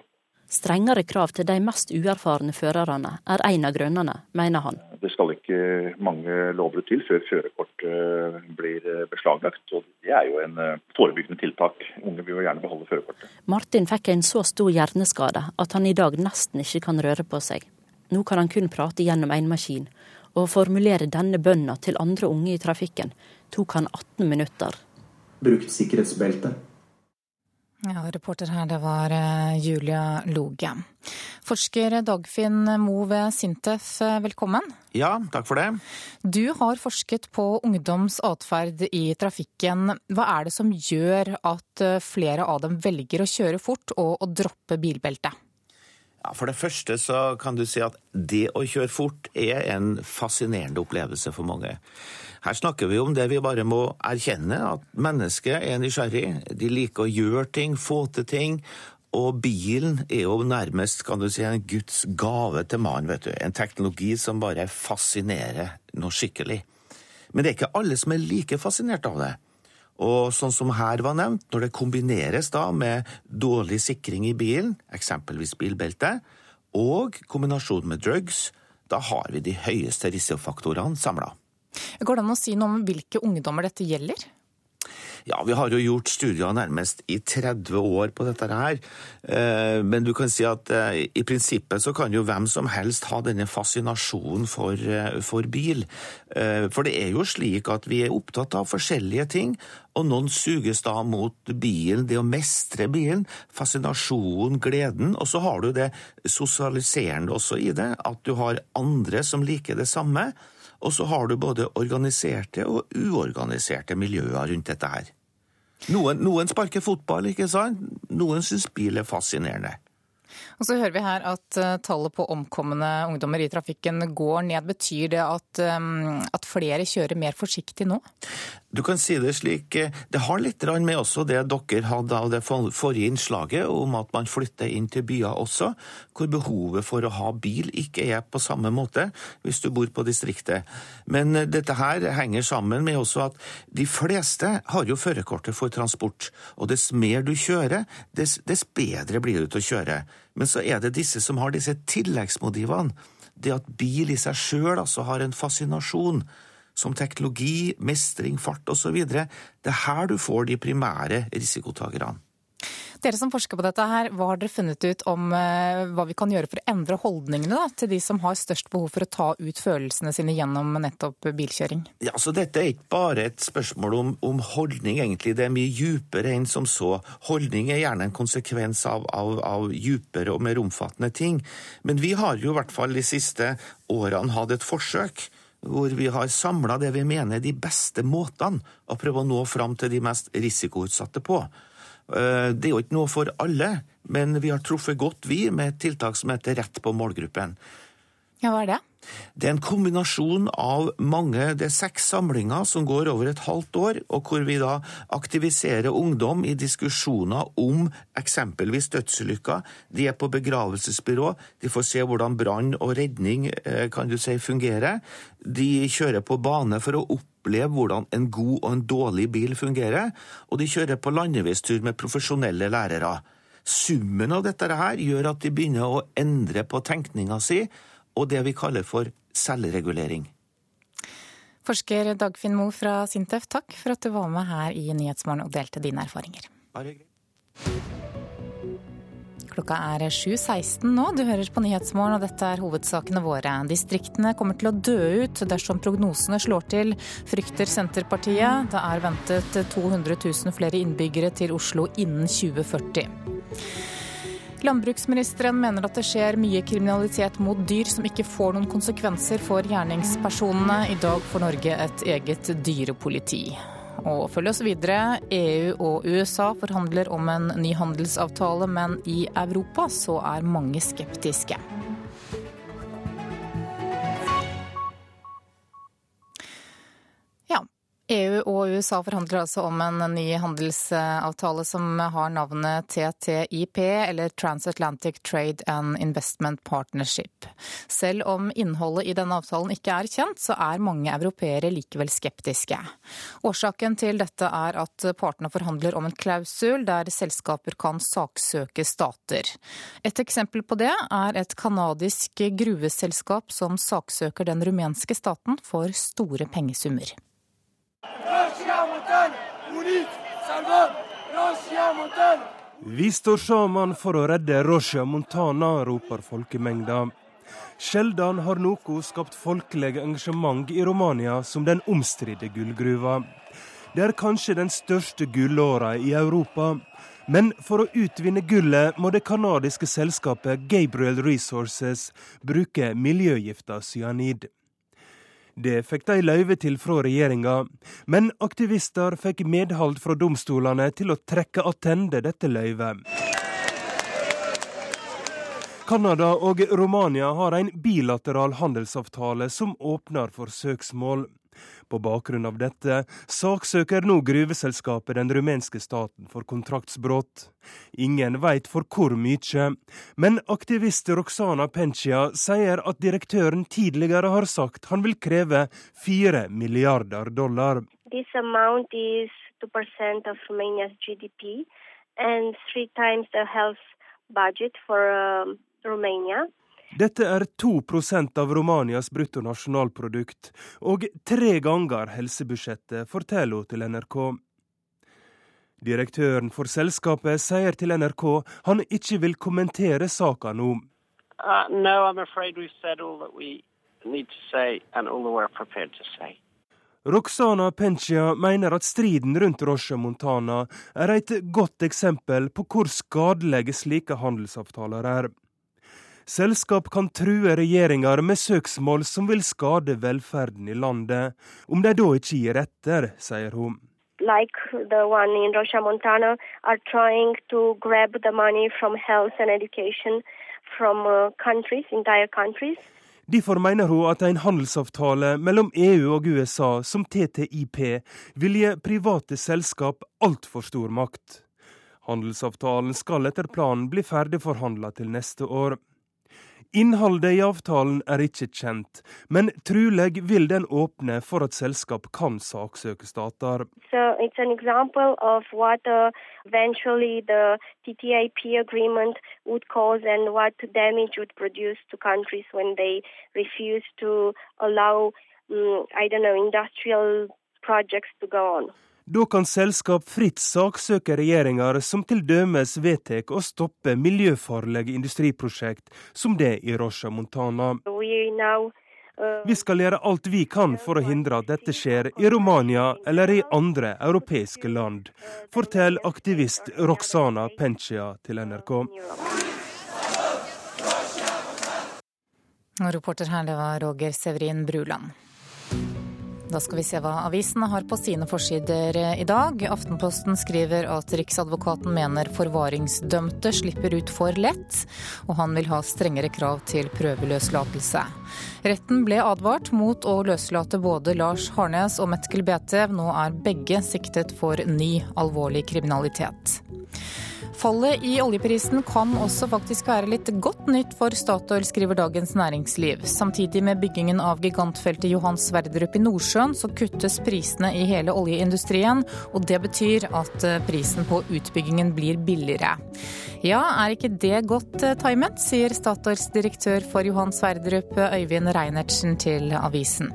Strengere krav til de mest uerfarne førerne er en av grunnene, mener han. Det skal ikke mange lovbrudd til før førerkort eh, blir eh, beslaglagt. og Det er jo en eh, forebyggende tiltak. Unge vil jo gjerne beholde førerkortet. Martin fikk en så stor hjerneskade at han i dag nesten ikke kan røre på seg. Nå kan han kun prate gjennom en maskin. Og å formulere denne bønna til andre unge i trafikken tok han 18 minutter. Brukt sikkerhetsbelte. Ja, reporter her, det var eh, Julia Loge. Forsker Dagfinn Moe ved Sintef, eh, velkommen. Ja, takk for det. Du har forsket på ungdoms atferd i trafikken. Hva er det som gjør at eh, flere av dem velger å kjøre fort og å droppe bilbeltet? Ja, For det første så kan du si at det å kjøre fort er en fascinerende opplevelse for mange. Her snakker vi om det vi bare må erkjenne, at mennesket er nysgjerrig. De liker å gjøre ting, få til ting. Og bilen er jo nærmest kan du si, en Guds gave til mannen. vet du. En teknologi som bare fascinerer noe skikkelig. Men det er ikke alle som er like fascinert av det. Og sånn som her var nevnt, når det kombineres da med dårlig sikring i bilen, eksempelvis bilbelte, og kombinasjon med drugs, da har vi de høyeste risikofaktorene samla. Går det an å si noe om hvilke ungdommer dette gjelder? Ja, vi har jo gjort studier nærmest i 30 år på dette her. Eh, men du kan si at eh, i prinsippet så kan jo hvem som helst ha denne fascinasjonen for, eh, for bil. For det er jo slik at vi er opptatt av forskjellige ting, og noen suges da mot bilen, det å mestre bilen, fascinasjonen, gleden. Og så har du det sosialiserende også i det, at du har andre som liker det samme. Og så har du både organiserte og uorganiserte miljøer rundt dette her. Noen, noen sparker fotball, ikke sant? Noen syns bil er fascinerende. Og så hører vi her at uh, tallet på omkomne ungdommer i trafikken går ned. Betyr det at, um, at, flere kjører mer forsiktig nå? Du kan si det slik. Eh, det har litt med også det dere hadde av det forrige innslaget, om at man flytter inn til byer også, hvor behovet for å ha bil ikke er på samme måte hvis du bor på distriktet. Men eh, dette her henger sammen med også at de fleste har jo førerkortet for transport. Og dess mer du kjører, dess, dess bedre blir du til å kjøre. Men så er det disse som har disse tilleggsmotivene. Det at bil i seg sjøl altså har en fascinasjon, som teknologi, mestring, fart osv. Det er her du får de primære risikotakerne. Dere som forsker på dette her, hva har dere funnet ut om uh, hva vi kan gjøre for å endre holdningene da, til de som har størst behov for å ta ut følelsene sine gjennom nettopp bilkjøring? Ja, så Dette er ikke bare et spørsmål om, om holdning, egentlig. Det er mye djupere enn som så. Holdning er gjerne en konsekvens av, av, av djupere og mer omfattende ting. Men vi har jo i hvert fall de siste årene hatt et forsøk hvor vi har samla det vi mener er de beste måtene å prøve å nå fram til de mest risikoutsatte på. Eh, det er jo ikke noe for alle, men vi har truffet godt, vi, med et tiltak som heter Rett på målgruppen. Ja, hva er det? Det er en kombinasjon av mange Det er seks samlinger som går over et halvt år, og hvor vi da aktiviserer ungdom i diskusjoner om eksempelvis dødsulykker. De er på begravelsesbyrå, de får se hvordan brann og redning eh, kan du si, fungerer. De kjører på bane for å oppleve hvordan en god og en dårlig bil fungerer, og de kjører på landeveistur med profesjonelle lærere. Summen av dette her gjør at de begynner å endre på tenkninga si og det vi kaller for selvregulering. Forsker Dagfinn Moe fra Sintef, takk for at du var med her i Nyhetsmorgen og delte dine erfaringer. Klokka er 7.16 nå. Du hører på Nyhetsmorgen, og dette er hovedsakene våre. Distriktene kommer til å dø ut dersom prognosene slår til, frykter Senterpartiet. Det er ventet 200 000 flere innbyggere til Oslo innen 2040. Landbruksministeren mener at det skjer mye kriminalitet mot dyr som ikke får noen konsekvenser for gjerningspersonene. I dag får Norge et eget dyrepoliti. Og følg oss videre. EU og USA forhandler om en ny handelsavtale, men i Europa så er mange skeptiske. EU og USA forhandler altså om en ny handelsavtale som har navnet TTIP, eller Transatlantic Trade and Investment Partnership. Selv om innholdet i denne avtalen ikke er kjent, så er mange europeere likevel skeptiske. Årsaken til dette er at partene forhandler om en klausul der selskaper kan saksøke stater. Et eksempel på det er et canadisk gruveselskap som saksøker den rumenske staten for store pengesummer. Vi står sammen for å redde Roshia Montana, roper folkemengda. Sjelden har noe skapt folkelig engasjement i Romania som den omstridte gullgruva. Det er kanskje den største gullåra i Europa. Men for å utvinne gullet må det canadiske selskapet Gabriel Resources bruke miljøgifta cyanid. Det fikk de løyve til fra regjeringa, men aktivister fikk medhold fra domstolene til å trekke attende dette løyvet. Canada og Romania har en bilateral handelsavtale som åpner for søksmål. På bakgrunn av dette saksøker nå gruveselskapet den rumenske staten for kontraktsbrudd. Ingen veit for hvor mye, men aktivist Roxana Pencia sier at direktøren tidligere har sagt han vil kreve fire milliarder dollar. This amount is 2% of Romania's GDP and three times the for uh. Dette er 2% av Romanias bruttonasjonalprodukt, og tre ganger helsebudsjettet, forteller hun til NRK. Direktøren for selskapet sier til NRK han ikke vil kommentere saka nå. Uh, no, Roxana Pencia mener at striden rundt Roche Montana er et godt eksempel på hvor skadelige slike handelsavtaler er. Selskap kan true regjeringer med søksmål som vil skade velferden i landet, om de da ikke gir etter, sier hun. Like the one in Rocha Montana, are trying to grab the money from health and education from uh, countries, entire countries. Derfor mener hun at en handelsavtale mellom EU og USA som TTIP vil gi private selskap altfor stor makt. Handelsavtalen skal etter planen bli ferdigforhandla til neste år. Innholdet i avtalen er ikke kjent, men trolig vil den åpne for at selskap kan saksøke stater. So uh, um, I don't know, industrial projects to go on. Da kan selskap fritt saksøke regjeringer som til dømes vedtar å stoppe miljøfarlige industriprosjekt, som det i Rocha Montana. Uh, vi skal gjøre alt vi kan for å hindre at dette skjer i Romania eller i andre europeiske land, forteller aktivist Roxana Pencia til NRK. Reporter her, det var Roger Severin Bruland. Da skal vi se hva avisene har på sine forsider i dag. Aftenposten skriver at Riksadvokaten mener forvaringsdømte slipper ut for lett, og han vil ha strengere krav til prøveløslatelse. Retten ble advart mot å løslate både Lars Harnes og Metkel Betev. Nå er begge siktet for ny alvorlig kriminalitet. Fallet i oljeprisen kan også faktisk være litt godt nytt for Statoil, skriver Dagens Næringsliv. Samtidig med byggingen av gigantfeltet Johan Sverdrup i Nordsjøen, så kuttes prisene i hele oljeindustrien. Og det betyr at eh, prisen på utbyggingen blir billigere. Ja, er ikke det godt eh, timet, sier Statoils direktør for Johan Sverdrup, Øyvind Reinertsen, til avisen.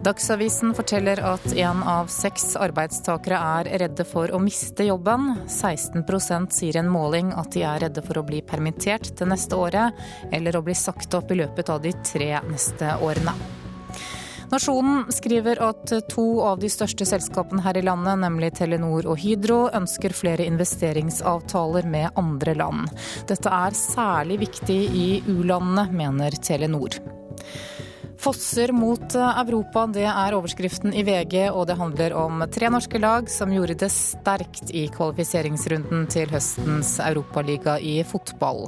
Dagsavisen forteller at én av seks arbeidstakere er redde for å miste jobben. 16 sier i en måling at de er redde for å bli permittert det neste året, eller å bli sagt opp i løpet av de tre neste årene. Nasjonen skriver at to av de største selskapene her i landet, nemlig Telenor og Hydro, ønsker flere investeringsavtaler med andre land. Dette er særlig viktig i u-landene, mener Telenor. Fosser mot eh, Europa, det er overskriften i VG, og det handler om tre norske lag som gjorde det sterkt i kvalifiseringsrunden til høstens europaliga i fotball.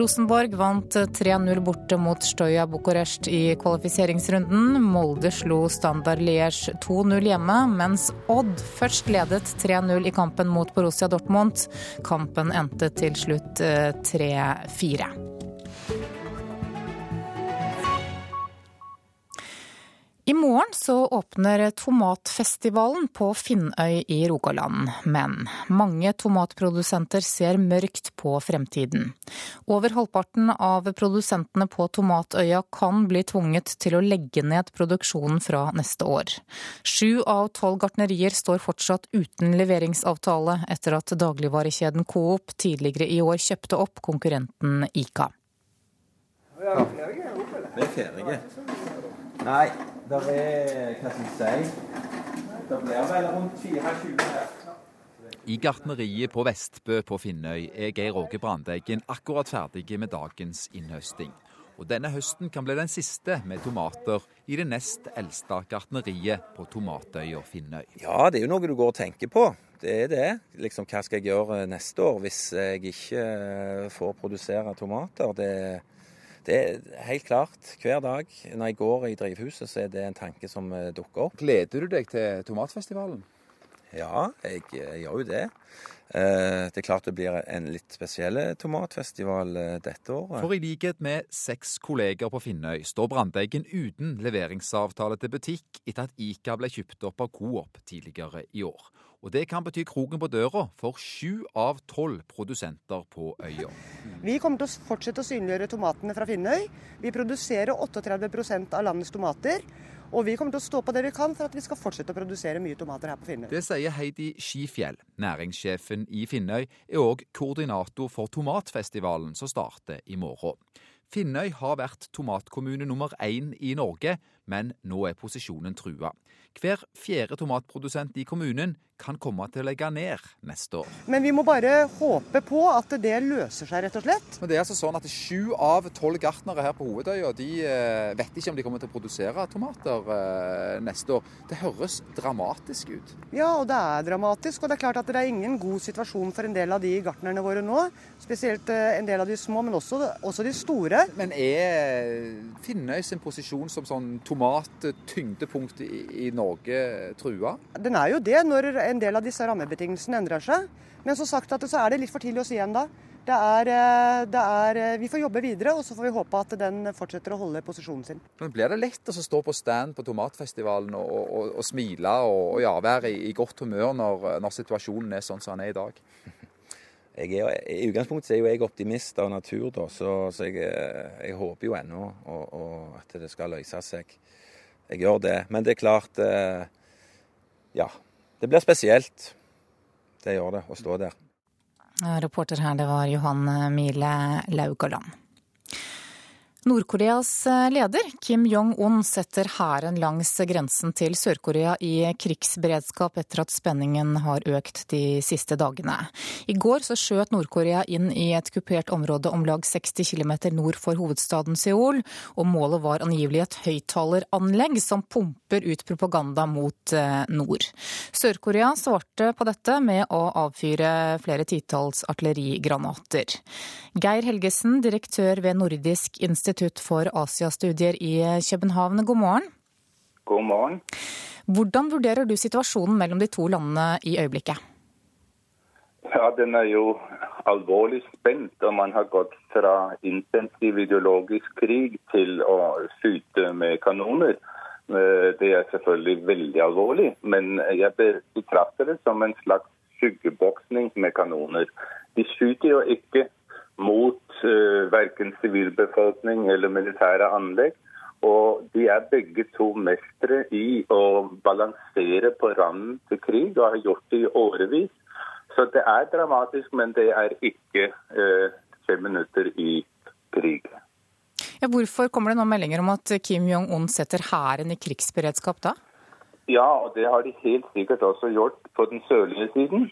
Rosenborg vant 3-0 borte mot Stoja Bucuresti i kvalifiseringsrunden. Molde slo Standard Liège 2-0 hjemme, mens Odd først ledet 3-0 i kampen mot Borussia Dortmund. Kampen endte til slutt 3-4. Morgen så åpner Tomatfestivalen på Finnøy i Rogaland. Men mange tomatprodusenter ser mørkt på fremtiden. Over halvparten av produsentene på Tomatøya kan bli tvunget til å legge ned produksjonen fra neste år. Sju av tolv gartnerier står fortsatt uten leveringsavtale etter at dagligvarekjeden Coop tidligere i år kjøpte opp konkurrenten Ica. Vi er ferdige. Nei, det er hva skal jeg si Det blir vel rundt 24 her. I gartneriet på Vestbø på Finnøy er Geir Åge Brandeigen akkurat ferdig med dagens innhøsting. Og denne høsten kan bli den siste med tomater i det nest eldste gartneriet på tomatøya Finnøy. Ja, det er jo noe du går og tenker på. Det er det. Liksom, hva skal jeg gjøre neste år hvis jeg ikke får produsere tomater? Det, det er helt klart. Hver dag når jeg går i drivhuset, så er det en tanke som eh, dukker opp. Gleder du deg til tomatfestivalen? Ja, jeg, jeg gjør jo det. Eh, det er klart det blir en litt spesiell tomatfestival dette året. For i likhet med seks kolleger på Finnøy står Brandeggen uten leveringsavtale til butikk etter at Ica ble kjøpt opp av Coop tidligere i år. Og det kan bety kroken på døra for sju av tolv produsenter på øya. Vi kommer til å fortsette å synliggjøre tomatene fra Finnøy. Vi produserer 38% av landets tomater. Og vi kommer til å stå på det vi kan for at vi skal fortsette å produsere mye tomater her på Finnøy. Det sier Heidi Skifjell. Næringssjefen i Finnøy er òg koordinator for tomatfestivalen som starter i morgen. Finnøy har vært tomatkommune nummer én i Norge, men nå er posisjonen trua. Hver fjerde tomatprodusent i kommunen kan komme til å legge ned neste år. Men vi må bare håpe på at det løser seg, rett og slett. Men det er altså sånn at Sju av tolv gartnere her på Hovedøya de eh, vet ikke om de kommer til å produsere tomater eh, neste år. Det høres dramatisk ut. Ja, og det er dramatisk. Og det er klart at det er ingen god situasjon for en del av de gartnerne våre nå. Spesielt eh, en del av de små, men også, også de store. Men er Finnøy sin posisjon som sånn tomattyngdepunkt i, i Norge trua? Den er jo det når en del av disse rammebetingelsene endrer seg. Men som sagt at så er det litt for tidlig å si ennå. Det er, det er, vi får jobbe videre, og så får vi håpe at den fortsetter å holde posisjonen sin. Men Blir det lett å stå på stand på tomatfestivalen og, og, og smile og, og ja, være i, i, godt humør når, når, situasjonen er sånn som den er i dag? Er, I utgangspunktet er jo jeg optimist av natur, da, så, så jeg, jeg, håper jo ennå at det skal løse seg. Jeg gjør det. Men det er klart eh, Ja, det blir spesielt. Det gjør det, å stå der. Reporter her, det var Johan Mile Laugaland. Nord-Koreas eh, leder Kim Jong-un setter hæren langs grensen til Sør-Korea i krigsberedskap etter at spenningen har økt de siste dagene. I går så skjøt Nord-Korea inn i et kupert område om lag 60 km nord for hovedstaden Seoul, og målet var angivelig et høyttaleranlegg som pumper ut propaganda mot eh, nord. Sør-Korea svarte på dette med å avfyre flere titalls artillerigranater. Geir Helgesen, direktør ved Nordisk institutt for Asiastudier i København, god morgen. God morgen. Hvordan vurderer du situasjonen mellom de to landene i øyeblikket? Ja, Den er jo alvorlig spent, og man har gått fra intensiv ideologisk krig til å skyte med kanoner. Det er selvfølgelig veldig alvorlig, men jeg betrakter det som en slags skyggeboksning med kanoner. De skyter jo ikke mot uh, verken sivilbefolkning eller militære anlegg. Og de er begge to mestere i å balansere på randen til krig, og har gjort det i årevis. Så det er dramatisk, men det er ikke uh, fem minutter i krig. Ja, hvorfor kommer det nå meldinger om at Kim Jong-un setter hæren i krigsberedskap da? Ja, og det har de helt sikkert også gjort på den sørlige siden.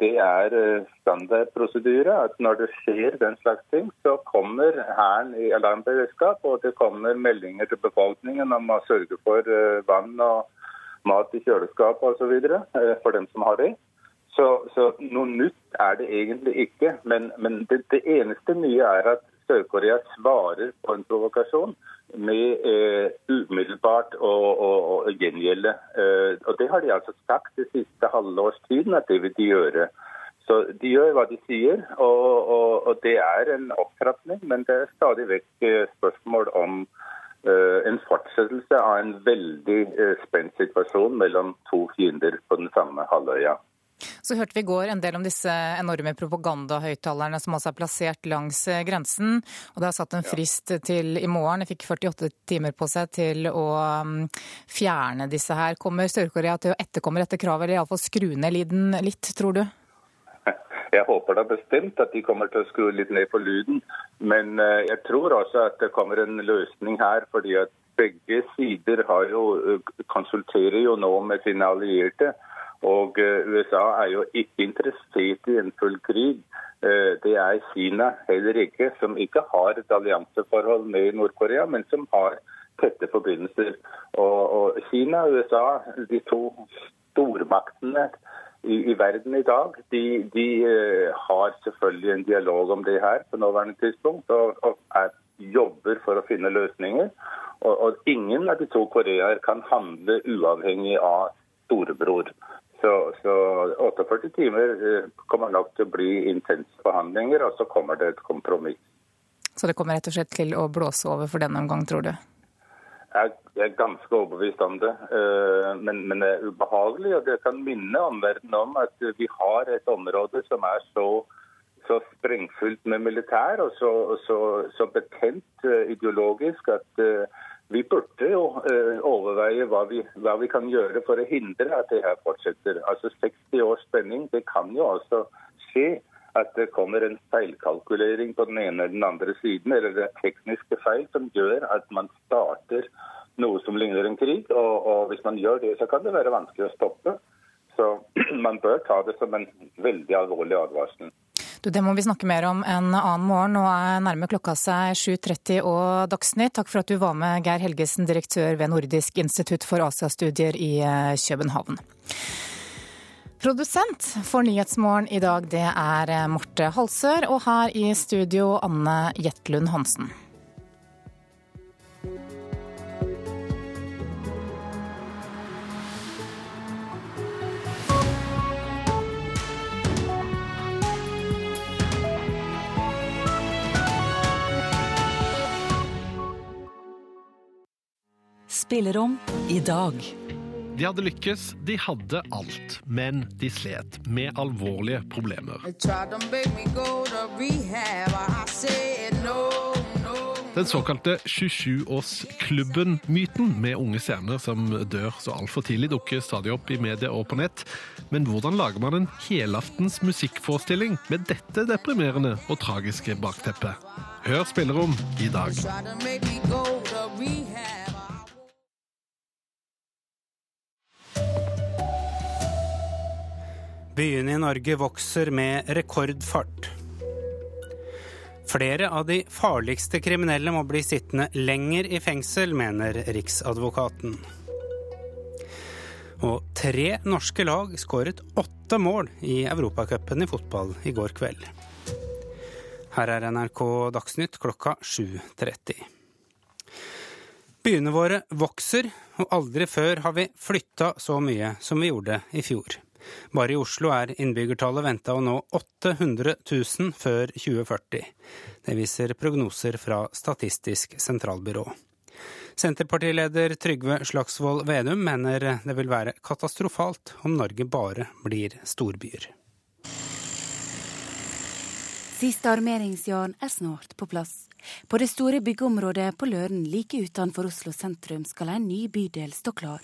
Det er standardprosedyre at når det skjer den slags ting, så kommer Hæren i alarmberedskap, og det kommer meldinger til befolkningen om å sørge for vann og mat i kjøleskap osv. for dem som har det. Så, så, noe nytt er det egentlig ikke. Men, men det, det eneste nye er at Sør-Korea svarer på en provokasjon med eh, umiddelbart å, å, å gjengjelde. Eh, og Det har de altså sagt det siste halvårstiden at det vil de gjøre. Så De gjør hva de sier, og, og, og det er en opptrapping. Men det er stadig vekk eh, spørsmål om eh, en fortsettelse av en veldig eh, spent situasjon mellom to fiender på den samme halvøya. Så hørte vi i går en del om disse enorme propagandahøyttalerne som altså er plassert langs eh, grensen. Og det er satt en frist til i morgen. De fikk 48 timer på seg til å mm, fjerne disse her. Kommer Sør-Korea til å etterkomme dette kravet, eller iallfall skru ned lyden litt, tror du? Jeg håper da bestemt at de kommer til å skru litt ned på lyden. Men eh, jeg tror også at det kommer en løsning her. fordi at begge sider jo, eh, konsulterer jo nå med sine allierte. Og eh, USA er jo ikke interessert i en full krig. Det er Kina heller ikke, som ikke har et allianseforhold med Nord-Korea, men som har tette forbindelser. Og, og Kina og USA, de to stormaktene i, i, verden i dag, de, de uh, har selvfølgelig en dialog om det her på nåværende tidspunkt. Og, og er, jobber for å finne løsninger. Og, og, ingen av de to koreaer kan handle uavhengig av storebror. Så, så 48 timer uh, kommer nok til å bli intense forhandlinger, og så kommer det et kompromiss. Så det kommer rett og slett til å blåse over for denne omgang, tror du? Jeg er ganske overbevist om det. Eh, men, men, det er ubehagelig. Og det kan minne omverdenen om at vi har et område som er så, så sprengfullt med militær og så, så, så betent eh, ideologisk at eh, vi burde jo overveie hva vi, hva vi, kan gjøre for å hindre at det her fortsetter. Altså 60 års spenning, det kan jo også skje at det kommer en feilkalkulering på den ene eller den andre siden, eller det er tekniske feil som gjør at man starter noe som ligner en krig. Og, og, hvis man gjør det, så kan det være vanskelig å stoppe. Så man bør ta det som en veldig alvorlig advarsel. Du, Det må vi snakke mer om en annen morgen. Nå er nærme klokka seg 7.30 og Dagsnytt. Takk for at du var med, Geir Helgesen, direktør ved Nordisk institutt for Asiastudier i eh, København. Produsent for Nyhetsmorgen i dag, det er Marte Morte Halsør. Og her i studio, Anne Jetlund Hansen. Spillerom i dag. De hadde lykkes, de hadde alt, men de slet med alvorlige problemer. Den såkalte 27-årsklubben-myten med unge stjerner som dør så altfor tidlig, dukker stadig opp i media og på nett. Men hvordan lager man en helaftens musikkforestilling med dette deprimerende og tragiske bakteppet? Hør spillerom i dag. Byene i Norge vokser med rekordfart. Flere av de farligste kriminelle må bli sittende lenger i fengsel, mener Riksadvokaten. Og tre norske lag skåret åtte mål i Europacupen i fotball i går kveld. Her er NRK Dagsnytt klokka 7.30. Byene våre vokser, og aldri før har vi flytta så mye som vi gjorde i fjor. Bare i Oslo er innbyggertallet venta å nå 800 000 før 2040. Det viser prognoser fra Statistisk sentralbyrå. Senterpartileder Trygve Slagsvold Vedum mener det vil være katastrofalt om Norge bare blir storbyer. Siste armeringsjern er snart på plass. På det store byggeområdet på Løren like utenfor Oslo sentrum skal en ny bydel stå klar.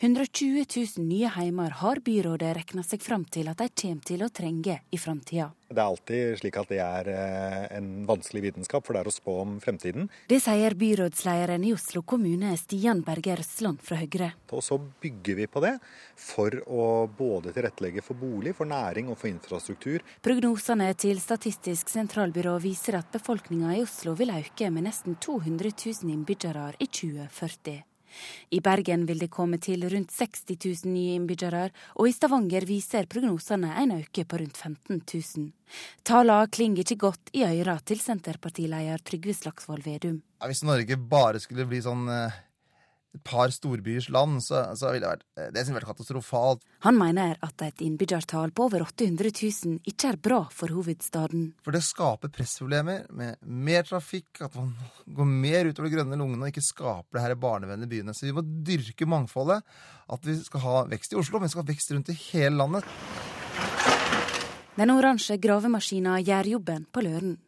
120 000 nye heimer har byrådet regna seg fram til at de kommer til å trenge i framtida. Det er alltid slik at det er eh, en vanskelig vitenskap, for det er å spå om fremtiden. Det sier byrådslederen i Oslo kommune, Stian Berge Røsland fra Høyre. Og så bygger vi på det for å både tilrettelegge for bolig, for næring og for infrastruktur. Prognosene til Statistisk sentralbyrå viser at befolkninga i Oslo vil øke med nesten 200 000 innbyggere i 2040. I Bergen vil det komme til rundt 60 000 nye innbyggere, og i Stavanger viser prognosene en økning på rundt 15 000. Tallene klinger ikke godt i øra til Senterpartileder Trygve Slagsvold Vedum. Hvis Norge bare skulle bli sånn eh, et par storbyers land, så, så ville det vært, eh, det vært katastrofalt. Han mener at et innbyggertall på over 800 000 ikke er bra for hovedstaden. For det skaper pressproblemer med mer trafikk, at man går mer utover de grønne lungene og ikke skaper det her barnevennlige byene. Så vi må dyrke mangfoldet. At vi skal ha vekst i Oslo, men vi skal ha vekst rundt i hele landet. Den oransje gravemaskina gjør jobben på Løren.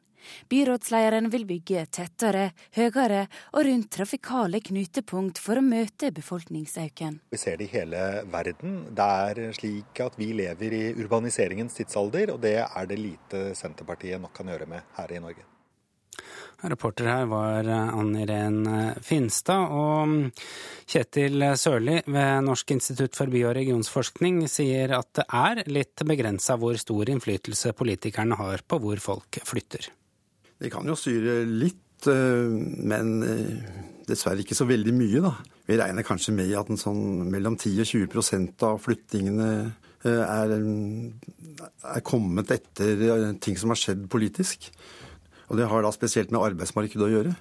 Byrådslederen vil bygge tettere, høyere og rundt trafikale knutepunkt for å møte befolkningsøken. Vi ser det i hele verden. Det er slik at vi lever i urbaniseringens tidsalder, og det er det lite Senterpartiet nok kan gjøre med her i Norge. Reporter her var Ann Irén Finstad. Og Kjetil Sørli ved Norsk institutt for by- og regionsforskning sier at det er litt begrensa hvor stor innflytelse politikerne har på hvor folk flytter. Det kan jo styre litt, eh, men eh, dessverre ikke så veldig mye, da. Vi regner kanskje med at en sånn mellom 10 og 20% av flyttingene eh, er, er kommet etter ting som har skjedd politisk. Og det har da spesielt med arbeidsmarkedet å gjøre.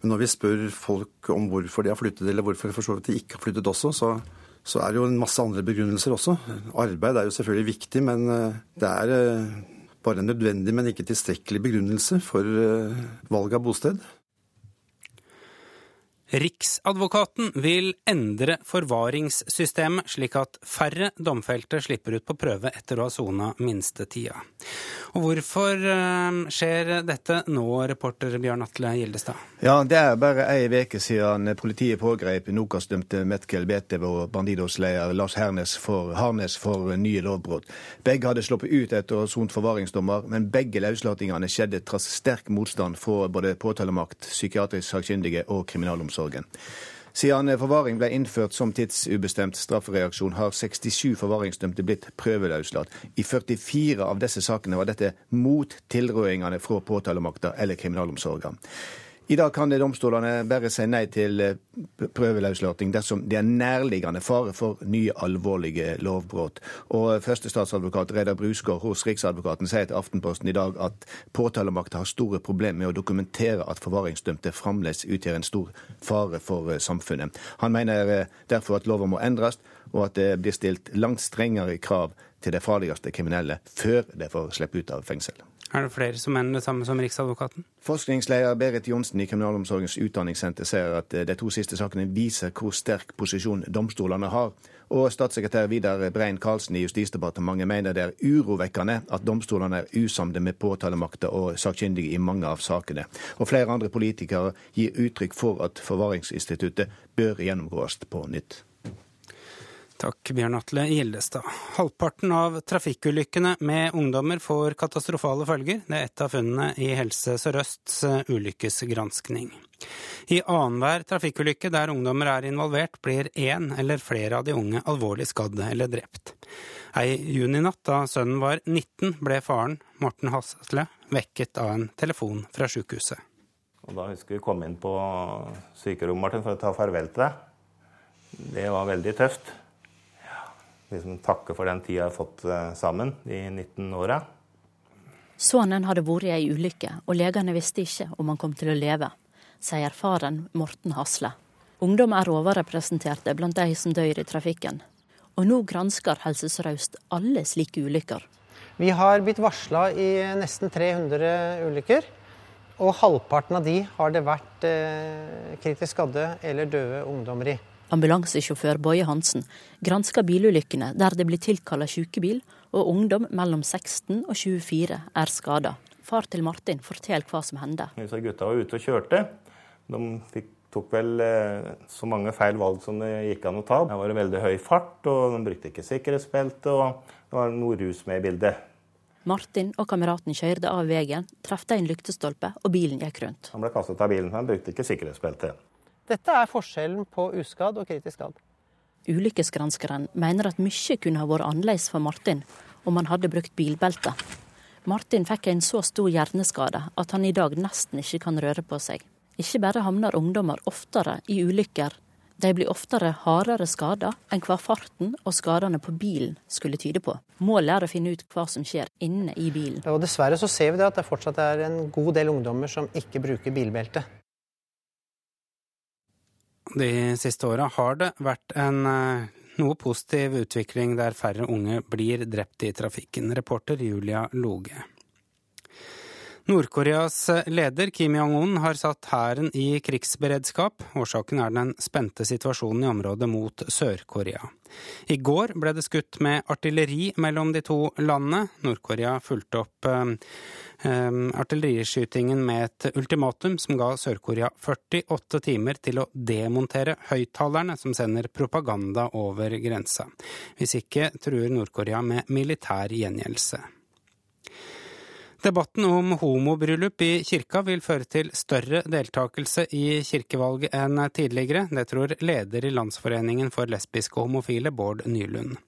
Men når vi spør folk om hvorfor de har flyttet, eller hvorfor for så vidt de ikke har flyttet også, så, så, er det jo en masse andre begrunnelser også. Arbeid er jo selvfølgelig viktig, men det er bare en nødvendig, men ikke tilstrekkelig begrunnelse for valg av bosted. Riksadvokaten vil endre forvaringssystemet slik at færre domfelte slipper ut på prøve etter å ha sona minstetida. Og hvorfor skjer dette nå, reporter Bjørn Atle Gildestad? Ja, Det er bare ei uke siden politiet pågrep Nokas-dømte Metkel Betev og Bandidos-leder Lars Hernes for, Harnes for nye lovbrudd. Begge hadde sluppet ut etter å ha sont forvaringsdommer, men begge løslatingene skjedde trass sterk motstand fra både påtalemakt, psykiatrisk sakkyndige og kriminalomsorgen. Siden forvaring ble innført som tidsubestemt straffereaksjon, har 67 forvaringsdømte blitt prøveløslatt. I 44 av disse sakene var dette mot tilrådingene fra påtalemakta eller kriminalomsorgen. I dag kan domstolene bare si nei til prøveløslating dersom det er nærliggende fare for nye alvorlige lovbrudd. Og førstestatsadvokat Reidar Brusgaard hos Riksadvokaten sier til Aftenposten i dag at påtalemakta har store problemer med å dokumentere at forvaringsdømte fremdeles utgjør en stor fare for samfunnet. Han mener derfor at lova må endres, og at det blir stilt langt strengere krav til de farligste kriminelle før de får slippe ut av fengsel. Er det flere som mener det samme som Riksadvokaten? Forskningsleder Berit Johnsen i Kriminalomsorgens utdanningssenter ser at de to siste sakene viser hvor sterk posisjon domstolene har. Og statssekretær Vidar Brein Karlsen i Justisdepartementet mener det er urovekkende at domstolene er usamde med påtalemakta og sakkyndige i mange av sakene. Og flere andre politikere gir uttrykk for at forvaringsinstituttet bør gjennomgås på nytt. Takk, Bjørn Atle Gildestad. Halvparten av trafikkulykkene med ungdommer får katastrofale følger. Det er et av funnene i Helse Sør-Østs ulykkesgranskning. I annenhver trafikkulykke der ungdommer er involvert, blir én eller flere av de unge alvorlig skadde eller drept. Ei juninatt da sønnen var 19, ble faren, Morten Hasle, vekket av en telefon fra sykehuset. Og da husker vi kom inn på sykerommet Martin, for å ta farvel til deg. Det var veldig tøft. Liksom Takke for den tida jeg har fått sammen, de 19 åra. Sønnen hadde vært i ei ulykke, og legene visste ikke om han kom til å leve, sier faren Morten Hasle. Ungdom er overrepresenterte blant de som dør i trafikken. Og nå gransker Helse Sør-Øst alle slike ulykker. Vi har blitt varsla i nesten 300 ulykker. Og halvparten av de har det vært eh, kritisk skadde eller døde ungdommer i. Ambulansesjåfør Boje Hansen gransker bilulykkene der det blir tilkalla sykebil, og ungdom mellom 16 og 24 er skada. Far til Martin forteller hva som hendte. Disse gutta var ute og kjørte. De fikk, tok vel eh, så mange feil valg som det gikk an å ta. Det var veldig høy fart, og de brukte ikke sikkerhetsbelte, og det var noe rus med i bildet. Martin og kameraten kjørte av veien, traff en lyktestolpe, og bilen gikk rundt. Han ble kastet av bilen, han brukte ikke sikkerhetsbelte. Dette er forskjellen på uskadd og kritisk skadd. Ulykkesgranskeren mener at mye kunne ha vært annerledes for Martin om han hadde brukt bilbelte. Martin fikk en så stor hjerneskade at han i dag nesten ikke kan røre på seg. Ikke bare havner ungdommer oftere i ulykker, de blir oftere hardere skada enn hva farten og skadene på bilen skulle tyde på. Målet er å finne ut hva som skjer inne i bilen. Og Dessverre så ser vi det at det fortsatt er en god del ungdommer som ikke bruker bilbelte. De siste åra har det vært en noe positiv utvikling der færre unge blir drept i trafikken. Reporter Julia Loge. Nord-Koreas leder Kim Jong-un har satt hæren i krigsberedskap. Årsaken er den spente situasjonen i området mot Sør-Korea. I går ble det skutt med artilleri mellom de to landene. Nord-Korea fulgte opp eh, artilleriskytingen med et ultimatum som ga Sør-Korea 48 timer til å demontere høyttalerne som sender propaganda over grensa. Hvis ikke truer Nord-Korea med militær gjengjeldelse. Debatten om homobryllup i kirka vil føre til større deltakelse i kirkevalget enn tidligere. Det tror leder i Landsforeningen for lesbiske og homofile, Bård Nylund.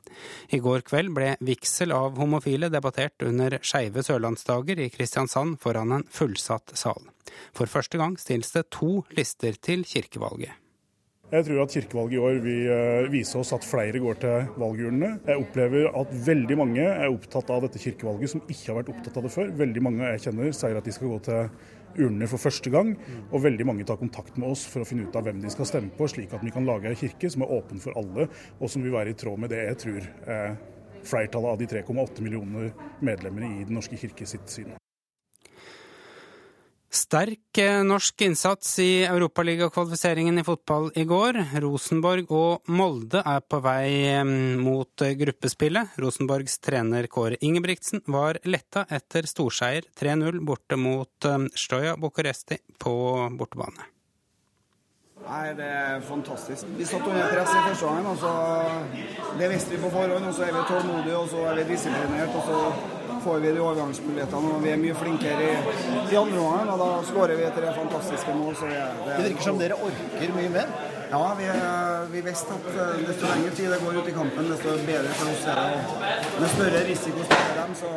I går kveld ble vigsel av homofile debattert under Skeive sørlandsdager i Kristiansand foran en fullsatt sal. For første gang stilles det to lister til kirkevalget. Jeg tror at kirkevalget i år vil eh, vise oss at flere går til valgurnene. Jeg opplever at veldig mange er opptatt av dette kirkevalget som ikke har vært opptatt av det før. Veldig mange jeg kjenner sier at de skal gå til urnene for første gang, og veldig mange tar kontakt med oss for å finne ut av hvem de skal stemme på, slik at vi kan lage en kirke som er åpen for alle, og som vil være i tråd med det jeg tror er flertallet av de 3,8 millioner medlemmer i Den norske kirke sitt syn. Sterk eh, norsk innsats i europaligakvalifiseringen i fotball i går. Rosenborg og Molde er på vei mot eh, gruppespillet. Rosenborgs trener Kåre Ingebrigtsen var letta etter storseier 3-0 borte mot Stoja Bucuresti på bortebane. Nei, Det er fantastisk. Vi satt under press i første gangen. Altså, det visste vi på forhånd. og Så er vi tålmodige og så er vi disiplinert. og så får vi de overgangsmulighetene. og Vi er mye flinkere i, i andre omgang, og da skårer vi tre fantastiske mål. Så det, det, det virker som dere orker mye mer? Ja, vi, vi visste at eh, desto lengre tid det går ut i kampen, desto bedre for oss er det. Og med større risiko for dem, så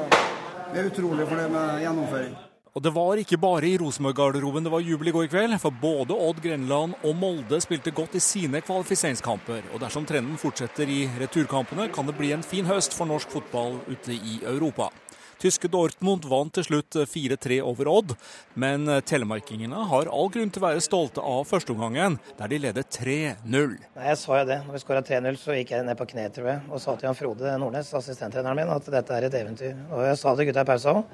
vi er utrolig for det med gjennomføring. Og det var ikke bare i Rosenborg-garderoben det var jubel i går kveld, for både Odd Grenland og Molde spilte godt i sine kvalifiseringskamper. Og dersom trenden fortsetter i returkampene, kan det bli en fin høst for norsk fotball ute i Europa. Tyske Dortmund vant til slutt 4-3 over Odd, men telemarkingene har all grunn til å være stolte av førsteomgangen, der de leder 3-0. Jeg sa jo det. Når vi skåra 3-0, så gikk jeg ned på kne tror jeg, og sa til Jan Frode Nordnes, assistenttreneren min, at dette er et eventyr. Og jeg sa til gutta i pausa òg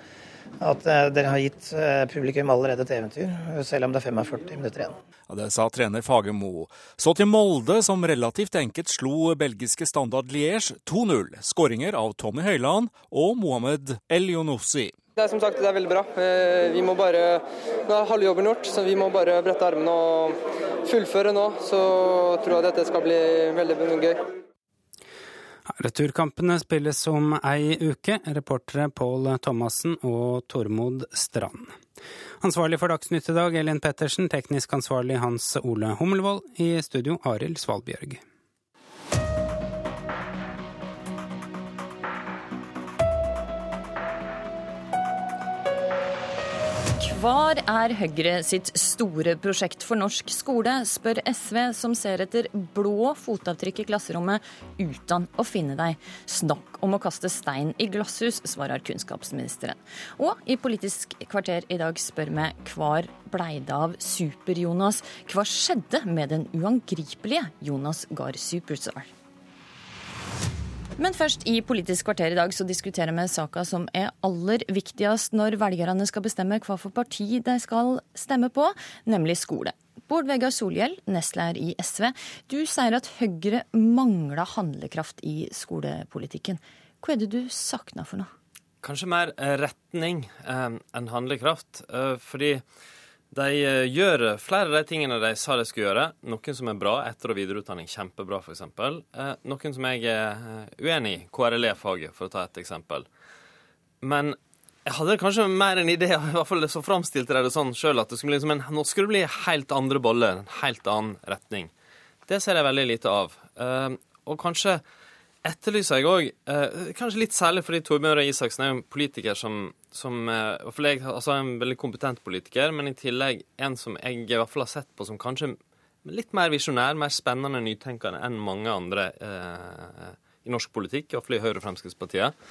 at eh, dere har gitt eh, publikum allerede et eventyr, selv om det er 45 minutter igjen. Ja, det sa trener Fagermo. Så til Molde, som relativt enkelt slo belgiske Standard Liège 2-0. Skåringer av Tommy Høiland og Mohammed El Yonossi. Det er som sagt det er veldig bra. Eh, vi må bare, Nå er halve jobben gjort, så vi må bare brette armene og fullføre nå. Så tror jeg dette skal bli veldig gøy. Returkampene spilles om ei uke. Reportere Pål Thomassen og Tormod Strand. Ansvarlig for Dagsnytt i dag, Elin Pettersen. Teknisk ansvarlig Hans Ole Hummelvold. I studio Arild Svalbjørg. Hvar er Høyre sitt store prosjekt for norsk skole, spør SV, som ser etter blå fotavtrykk i klasserommet uten å finne deg. Snakk om å kaste stein i glasshus, svarer kunnskapsministeren. Og i Politisk kvarter i dag spør vi hvar blei det av Super-Jonas? Hva skjedde med den uangripelige Jonas Gahr Superstar? Men først i Politisk kvarter i dag så diskuterer vi saka som er aller viktigst når velgerne skal bestemme hva for parti de skal stemme på, nemlig skole. Bård Vegar Solhjell, nestleder i SV. Du sier at Høyre mangler handlekraft i skolepolitikken. Hva er det du savner for noe? Kanskje mer retning eh, enn handlekraft. Eh, fordi de eh, gjør flere av de tingene de sa de skulle gjøre. Noen som er bra, etter- og videreutdanning kjempebra, f.eks. Eh, noen som jeg er eh, uenig i, KRLE-faget, for å ta et eksempel. Men jeg hadde kanskje mer en idé, i hvert fall så framstilte de det sånn sjøl, at det skulle bli liksom en, nå skulle det bli helt andre boller, en helt annen retning. Det ser jeg veldig lite av. Og kanskje etterlyser jeg òg, eh, kanskje litt særlig fordi Torbjørn Røe Isaksen er en politiker som, som eh, jeg, altså en veldig kompetent politiker, men i tillegg en som jeg i hvert fall har sett på som kanskje litt mer visjonær, mer spennende nytenkende enn mange andre eh, i norsk politikk, iallfall i Høyre og Fremskrittspartiet.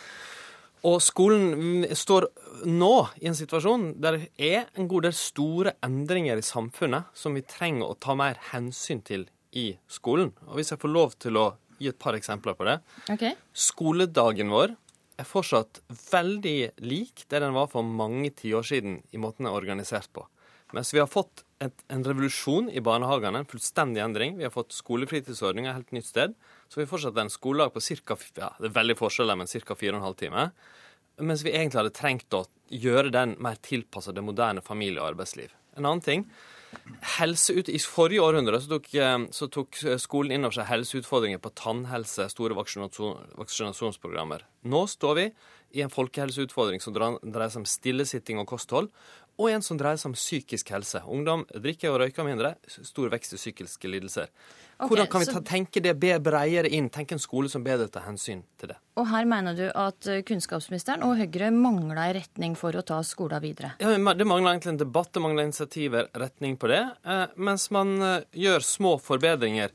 Og skolen står nå i en situasjon der det er en god del store endringer i samfunnet som vi trenger å ta mer hensyn til i skolen. Og hvis jeg får lov til å gi et par eksempler på det. Okay. Skoledagen vår er fortsatt veldig lik det den var for mange tiår siden i måten den er organisert på. Mens vi har fått et, en revolusjon i barnehagene, en fullstendig endring. Vi har fått skolefritidsordninger et helt nytt sted. Så vi fortsatt en skoledag på ca. Ja, det er veldig forskjeller, men ca. 4,5 timer. Mens vi egentlig hadde trengt å gjøre den mer tilpassa det moderne familie- og arbeidsliv. En annen ting Helseut, I forrige århundre så tok, eh, så tok skolen inn over seg helseutfordringer på tannhelse, store vaksinasjonsprogrammer. Nå står vi i en folkehelseutfordring som dreier seg om stillesitting og kosthold, og en som dreier seg om psykisk helse. Ungdom drikker og røyker mindre, stor vekst i psykiske lidelser. Okay, Hvordan kan vi ta, tenke det bredere inn, tenke en skole som bedre tar hensyn til det? Og her mener du at eh, kunnskapsministeren og Høyre mangler en retning for å ta skolen videre? Ja, Det mangler egentlig en debatt, det mangler initiativer, retning på det. Eh, mens man eh, gjør små forbedringer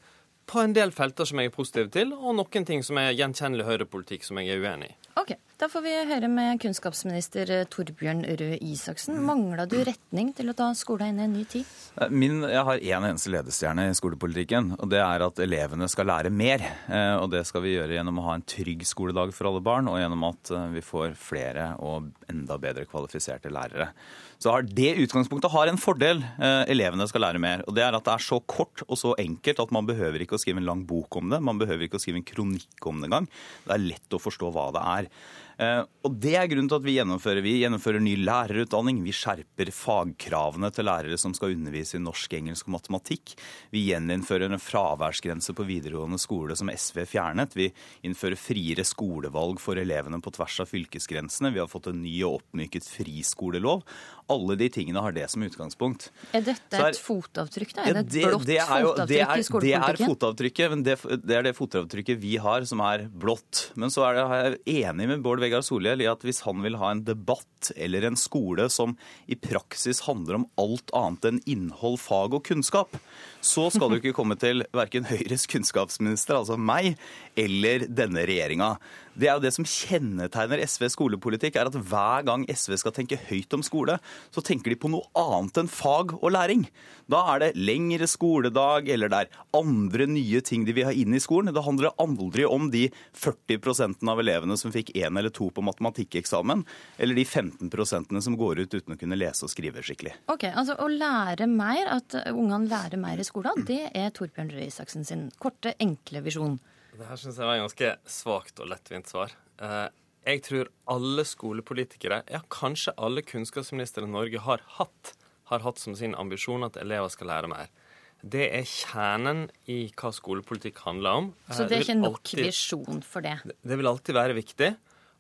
på en del felter som jeg er positiv til, og noen ting som er gjenkjennelig høyrepolitikk som jeg er uenig i. Ok, Da får vi høre med kunnskapsminister Torbjørn Røe Isaksen. Mangla du retning til å ta skolen inn i en ny tid? Eh, min, jeg har én en eneste ledestjerne i skolepolitikken, og det er at elevene skal lære mer. Eh, og det skal vi gjøre gjennom å ha en trygg skoledag for alle barn, og gjennom at eh, vi får flere og enda bedre kvalifiserte lærere. Så det utgangspunktet har en fordel. Elevene skal lære mer. Og det er at det er så kort og så enkelt at man behøver ikke å skrive en lang bok om det. Man behøver ikke å skrive en kronikk om det engang. Det er lett å forstå hva det er. Eh, og Det er grunnen til at vi gjennomfører, vi gjennomfører ny lærerutdanning. Vi skjerper fagkravene til lærere som skal undervise i norsk, engelsk og matematikk. Vi gjeninnfører en fraværsgrense på videregående skole som SV fjernet. Vi innfører friere skolevalg for elevene på tvers av fylkesgrensene. Vi har fått en ny og oppmyket friskolelov. Alle de tingene har det som utgangspunkt. Er dette er, et fotavtrykk? da? Er det et det, blått det jo, fotavtrykk er, i skolepolitikken? Det er fotavtrykket, men det, det, er det fotavtrykket vi har som er blått. Men så er jeg enig med Bård Vegar Solhjell i at hvis han vil ha en debatt eller en skole som i praksis handler om alt annet enn innhold, fag og kunnskap, så skal du ikke komme til verken Høyres kunnskapsminister, altså meg, eller denne regjeringa. Det er jo det som kjennetegner SVs skolepolitikk, er at hver gang SV skal tenke høyt om skole, så tenker de på noe annet enn fag og læring. Da er det lengre skoledag, eller det er andre nye ting de vil ha inn i skolen. Det handler aldri om de 40% av elevene som fikk én eller to på matematikkeksamen, eller de 15% som går ut uten å kunne lese og skrive skikkelig. Ok, altså Å lære mer, at ungene lærer mer i skolen, det er Torbjørn Røe Isaksen sin korte, enkle visjon. Det her syns jeg var et ganske svakt og lettvint svar. Eh, jeg tror alle skolepolitikere, ja kanskje alle kunnskapsministre Norge har hatt, har hatt som sin ambisjon at elever skal lære mer. Det er kjernen i hva skolepolitikk handler om. Så det er ikke nok alltid, visjon for det? Det vil alltid være viktig.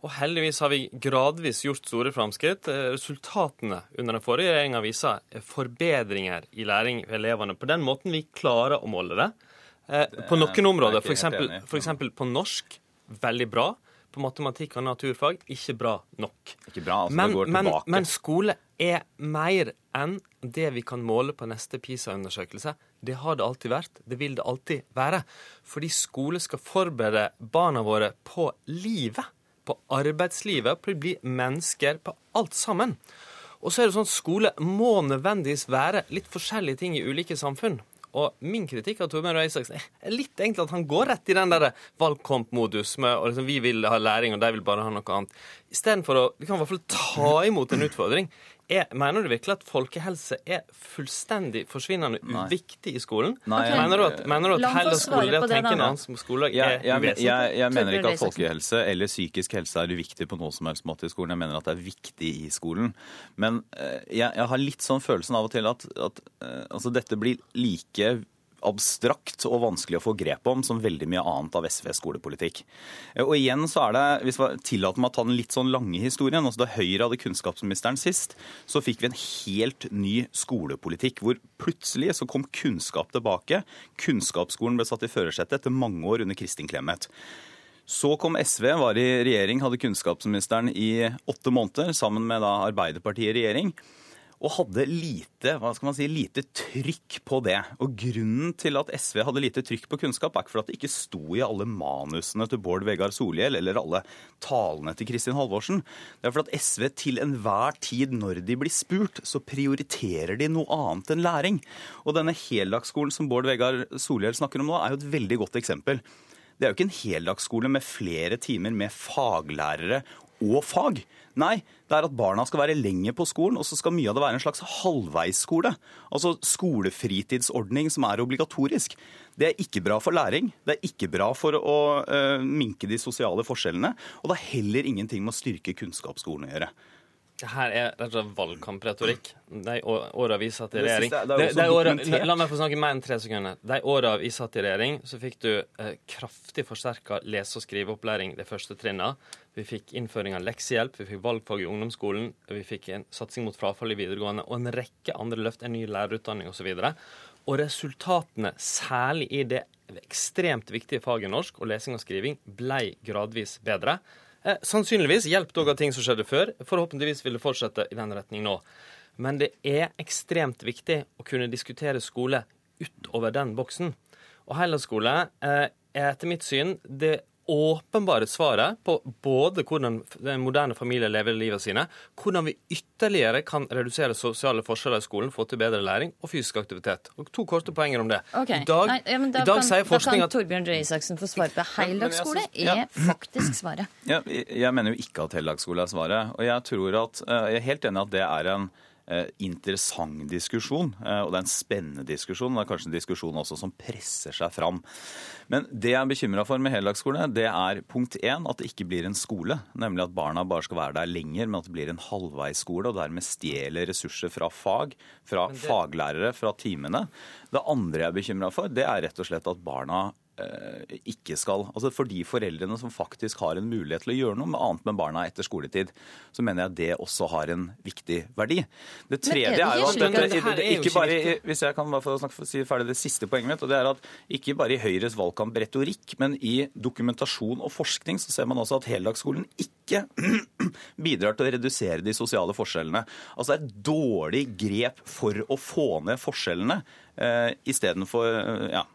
Og heldigvis har vi gradvis gjort store framskritt. Eh, resultatene under den forrige regjeringa viser forbedringer i læring ved elevene. På den måten vi klarer å måle det. Eh, på noen områder, f.eks. på norsk, veldig bra. På matematikk og naturfag, ikke bra nok. Ikke bra, altså men, det går tilbake. Men, men skole er mer enn det vi kan måle på neste PISA-undersøkelse. Det har det alltid vært. Det vil det alltid være. Fordi skole skal forberede barna våre på livet på arbeidslivet, på å bli mennesker, på alt sammen. Og så er det sånn at skole må nødvendigvis være litt forskjellige ting i ulike samfunn. Og min kritikk av Torbjørn Røe Isaksen er litt egentlig at han går rett i den der valgkampmodus med og liksom, vi vil ha læring, og de vil bare ha noe annet. Istedenfor å Vi kan i hvert fall ta imot en utfordring. Er, mener du virkelig at folkehelse er fullstendig forsvinnende uviktig i skolen? Nei, okay. Mener du at, mener du at heller skole, det å tenke en annen skole, er jeg, jeg, jeg, jeg mener ikke at folkehelse eller psykisk helse er uviktig på noe som helst måte i skolen. Jeg mener at det er viktig i skolen. Men eh, jeg, har litt sånn følelsen av og til at, at eh, altså dette blir like abstrakt og vanskelig å få grep om som veldig mye annet av SVs skolepolitikk. Eh, og igjen så er det, hvis jeg tillater meg å ta den litt sånn lange historien, altså Da Høyre hadde kunnskapsministeren sist, så fikk vi en helt ny skolepolitikk hvor plutselig så kom kunnskap tilbake. Kunnskapsskolen ble satt i førersetet etter mange år under Kristin Clemet. Så kom SV, var i regjering, hadde kunnskapsministeren i åtte måneder sammen med da Arbeiderpartiet i regjering og hadde lite, hva skal man si, lite trykk på det. Og Grunnen til at SV hadde lite trykk på kunnskap, er ikke for at det ikke sto i alle manusene til Bård Vegar Solhjell eller alle talene til Kristin Halvorsen. Det er for at SV til enhver tid når de blir spurt, så prioriterer de noe annet enn læring. Og denne heldagsskolen som Bård Vegar Solhjell snakker om nå, er jo et veldig godt eksempel. Det er jo ikke en heldagsskole med flere timer med faglærere og fag. Nei, det er at barna skal være lenger på skolen, og så skal mye av det være en slags halvveisskole. Altså skolefritidsordning som er obligatorisk. Det er ikke bra for læring, det er ikke bra for å uh, minke de sosiale forskjellene, og det har heller ingenting med å styrke kunnskapsskolen å gjøre. Det her er rett og slett valgkampretorikk. De åra vi satt i regjering det, det, det året, La meg få snakke mer enn tre sekunder. De åra vi satt i regjering, så fikk du eh, kraftig forsterka lese- og skriveopplæring de første trinna. Vi fikk innføring av leksehjelp, vi fikk valgfag i ungdomsskolen, vi fikk en satsing mot frafall i videregående og en rekke andre løft, en ny lærerutdanning osv. Og, så og resultatene, særlig i det ekstremt viktige faget norsk og lesing og skriving, ble gradvis bedre. Eh, sannsynligvis hjelp òg av ting som skjedde før. Forhåpentligvis vil det fortsette i den retning nå. Men det er ekstremt viktig å kunne diskutere skole utover den boksen. Og heldagsskole eh, er etter mitt syn det åpenbare svaret på både hvordan den moderne familie lever livet sine, hvordan vi ytterligere kan redusere sosiale forskjeller i skolen, få til bedre læring og fysisk aktivitet. Og To korte poenger om det. Okay. I dag, Nei, ja, da, kan, da kan Torbjørn Røe Isaksen få svar på heldagsskole er faktisk svaret. Ja, jeg mener jo ikke at heldagsskole er svaret. Og jeg tror at, eh, jeg er helt enig at det er en interessant diskusjon, eh, og det er en spennende diskusjon. Det er kanskje en diskusjon også som presser seg fram. Men det jeg er bekymra for med heldagsskole, det er punkt én at det ikke blir en skole. Nemlig at barna bare skal være der lenger, men at det blir en halvveisskole, og dermed stjeler ressurser fra fag, fra det... faglærere, fra timene. Det andre jeg er bekymra for, det er rett og slett at barna Eh, ikke skal Altså For de foreldrene som faktisk har en mulighet til å gjøre noe med annet med barna etter skoletid, så mener jeg det også har en viktig verdi. Det tredje er, er, jo at dette, ikke bare, Hvis jeg kan bare få snakke, si ferdig det siste poenget mitt, og det er at ikke bare i Høyres valgkampretorikk, men i dokumentasjon og forskning så ser man også at heldagsskolen ikke bidrar til å redusere de sosiale forskjellene. Altså et dårlig grep for å få ned forskjellene eh, istedenfor eh, ja,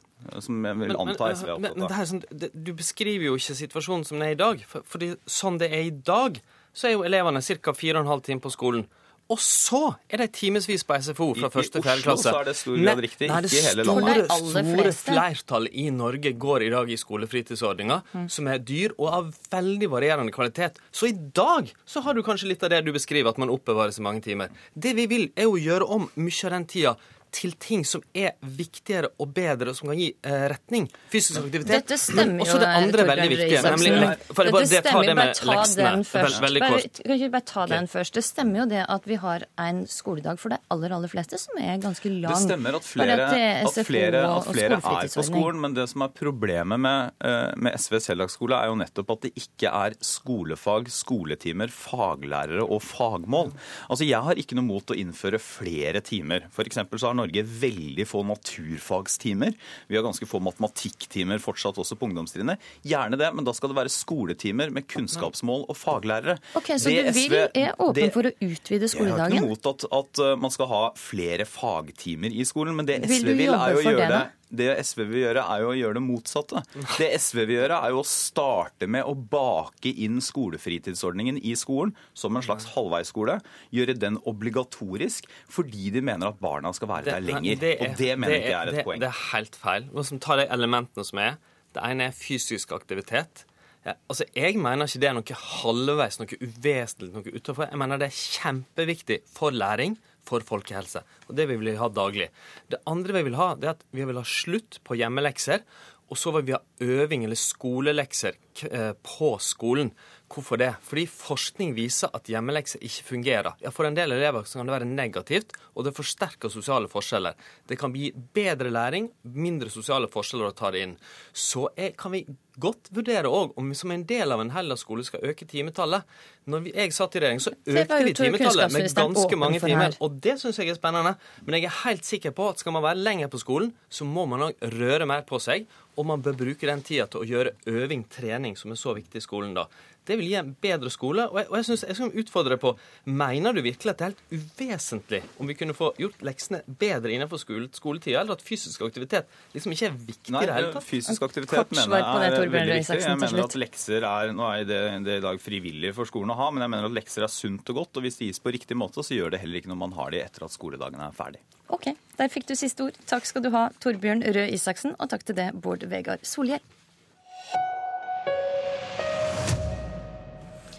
som jeg vil anta SV er opptatt av. Sånn, du beskriver jo ikke situasjonen som den er i dag. For, fordi sånn det er i dag, så er jo elevene ca. 4,5 timer på skolen. Og så er det timevis på SFO fra første til fjerde klasse. I Oslo så er det stor grad riktig, ikke i hele landet. Det store flertall i Norge går i dag i skolefritidsordninga, mm. som er dyr og av veldig varierende kvalitet. Så i dag så har du kanskje litt av det du beskriver, at man oppbevares i mange timer. Det vi vil, er å gjøre om mye av den tida til ting som er viktigere og bedre, og som kan gi eh, retning. Fysisk aktivitet. Dette stemmer jo. Og så det andre veldig viktige, nemlig for Dette det, stemmer jo. Bare ta den først. Veldig kort. Kan ikke bare ta den først. Det stemmer jo det at vi har en skoledag for de aller, aller fleste som er ganske lang. Det stemmer at flere, at flere, at flere er på skolen, men det som er problemet med, eh, med SVs heldagsskole, er jo nettopp at det ikke er skolefag, skoletimer, faglærere og fagmål. Altså, Jeg har ikke noe mot å innføre flere timer. For så har Norge veldig få naturfagstimer. Vi har ganske få matematikktimer fortsatt også på ungdomstrinnet. Gjerne det, men da skal det være skoletimer med kunnskapsmål og faglærere. Ok, Så det du vil, er åpen det, for å utvide skoledagen? Jeg har ikke imot at, at, uh, man skal ha flere fagtimer i skolen, men det SV vil, vil er jo å gjøre det, det det SV vil gjøre, er jo å gjøre det motsatte. Det SV vil gjøre, er jo å starte med å bake inn skolefritidsordningen i skolen som en slags halvveisskole. Gjøre den obligatorisk fordi de mener at barna skal være der lenger. Det er, og det mener ikke jeg er et det, poeng. Det er helt feil. Nå som tar de elementene som er. Det ene er fysisk aktivitet. Ja, altså, Jeg mener ikke det er noe halvveis, noe uvesentlig, noe utenfor. Jeg mener det er kjempeviktig for læring for folkehelse. Og det vil vi ha daglig. Det andre vi vil ha, det er at vi vil ha slutt på hjemmelekser. Og så vil vi ha øving eller skolelekser eh, på skolen. Hvorfor det? Fordi forskning viser at hjemmelekser ikke fungerer. Ja, For en del elever kan det være negativt, og det forsterker sosiale forskjeller. Det kan gi bedre læring, mindre sosiale forskjeller å ta det inn. Så er, kan vi godt vurdere òg om vi som en del av en heldagsskole skal øke timetallet. Når jeg satt i regjering, så økte vi timetallet med ganske mange timer. Og det syns jeg er spennende. Men jeg er helt sikker på at skal man være lenger på skolen, så må man òg røre mer på seg. Og man bør bruke den tida til å gjøre øving, trening, som er så viktig i skolen da. Det vil gi en bedre skole. Og jeg, og jeg, synes, jeg skal utfordre deg på Mener du virkelig at det er helt uvesentlig om vi kunne få gjort leksene bedre innenfor skole, skoletida, eller at fysisk aktivitet liksom ikke er viktig i det hele tatt? Fysisk aktivitet mener jeg er veldig viktig. Jeg mener at lekser er Nå er det, det i dag frivillig for skolen å ha, men jeg mener at lekser er sunt og godt. Og hvis det gis på riktig måte, så gjør det heller ikke når man har de etter at skoledagen er ferdig. Ok, der fikk du siste ord. Takk skal du ha, Torbjørn Røe Isaksen, og takk til det, Bård Vegar Solhjell.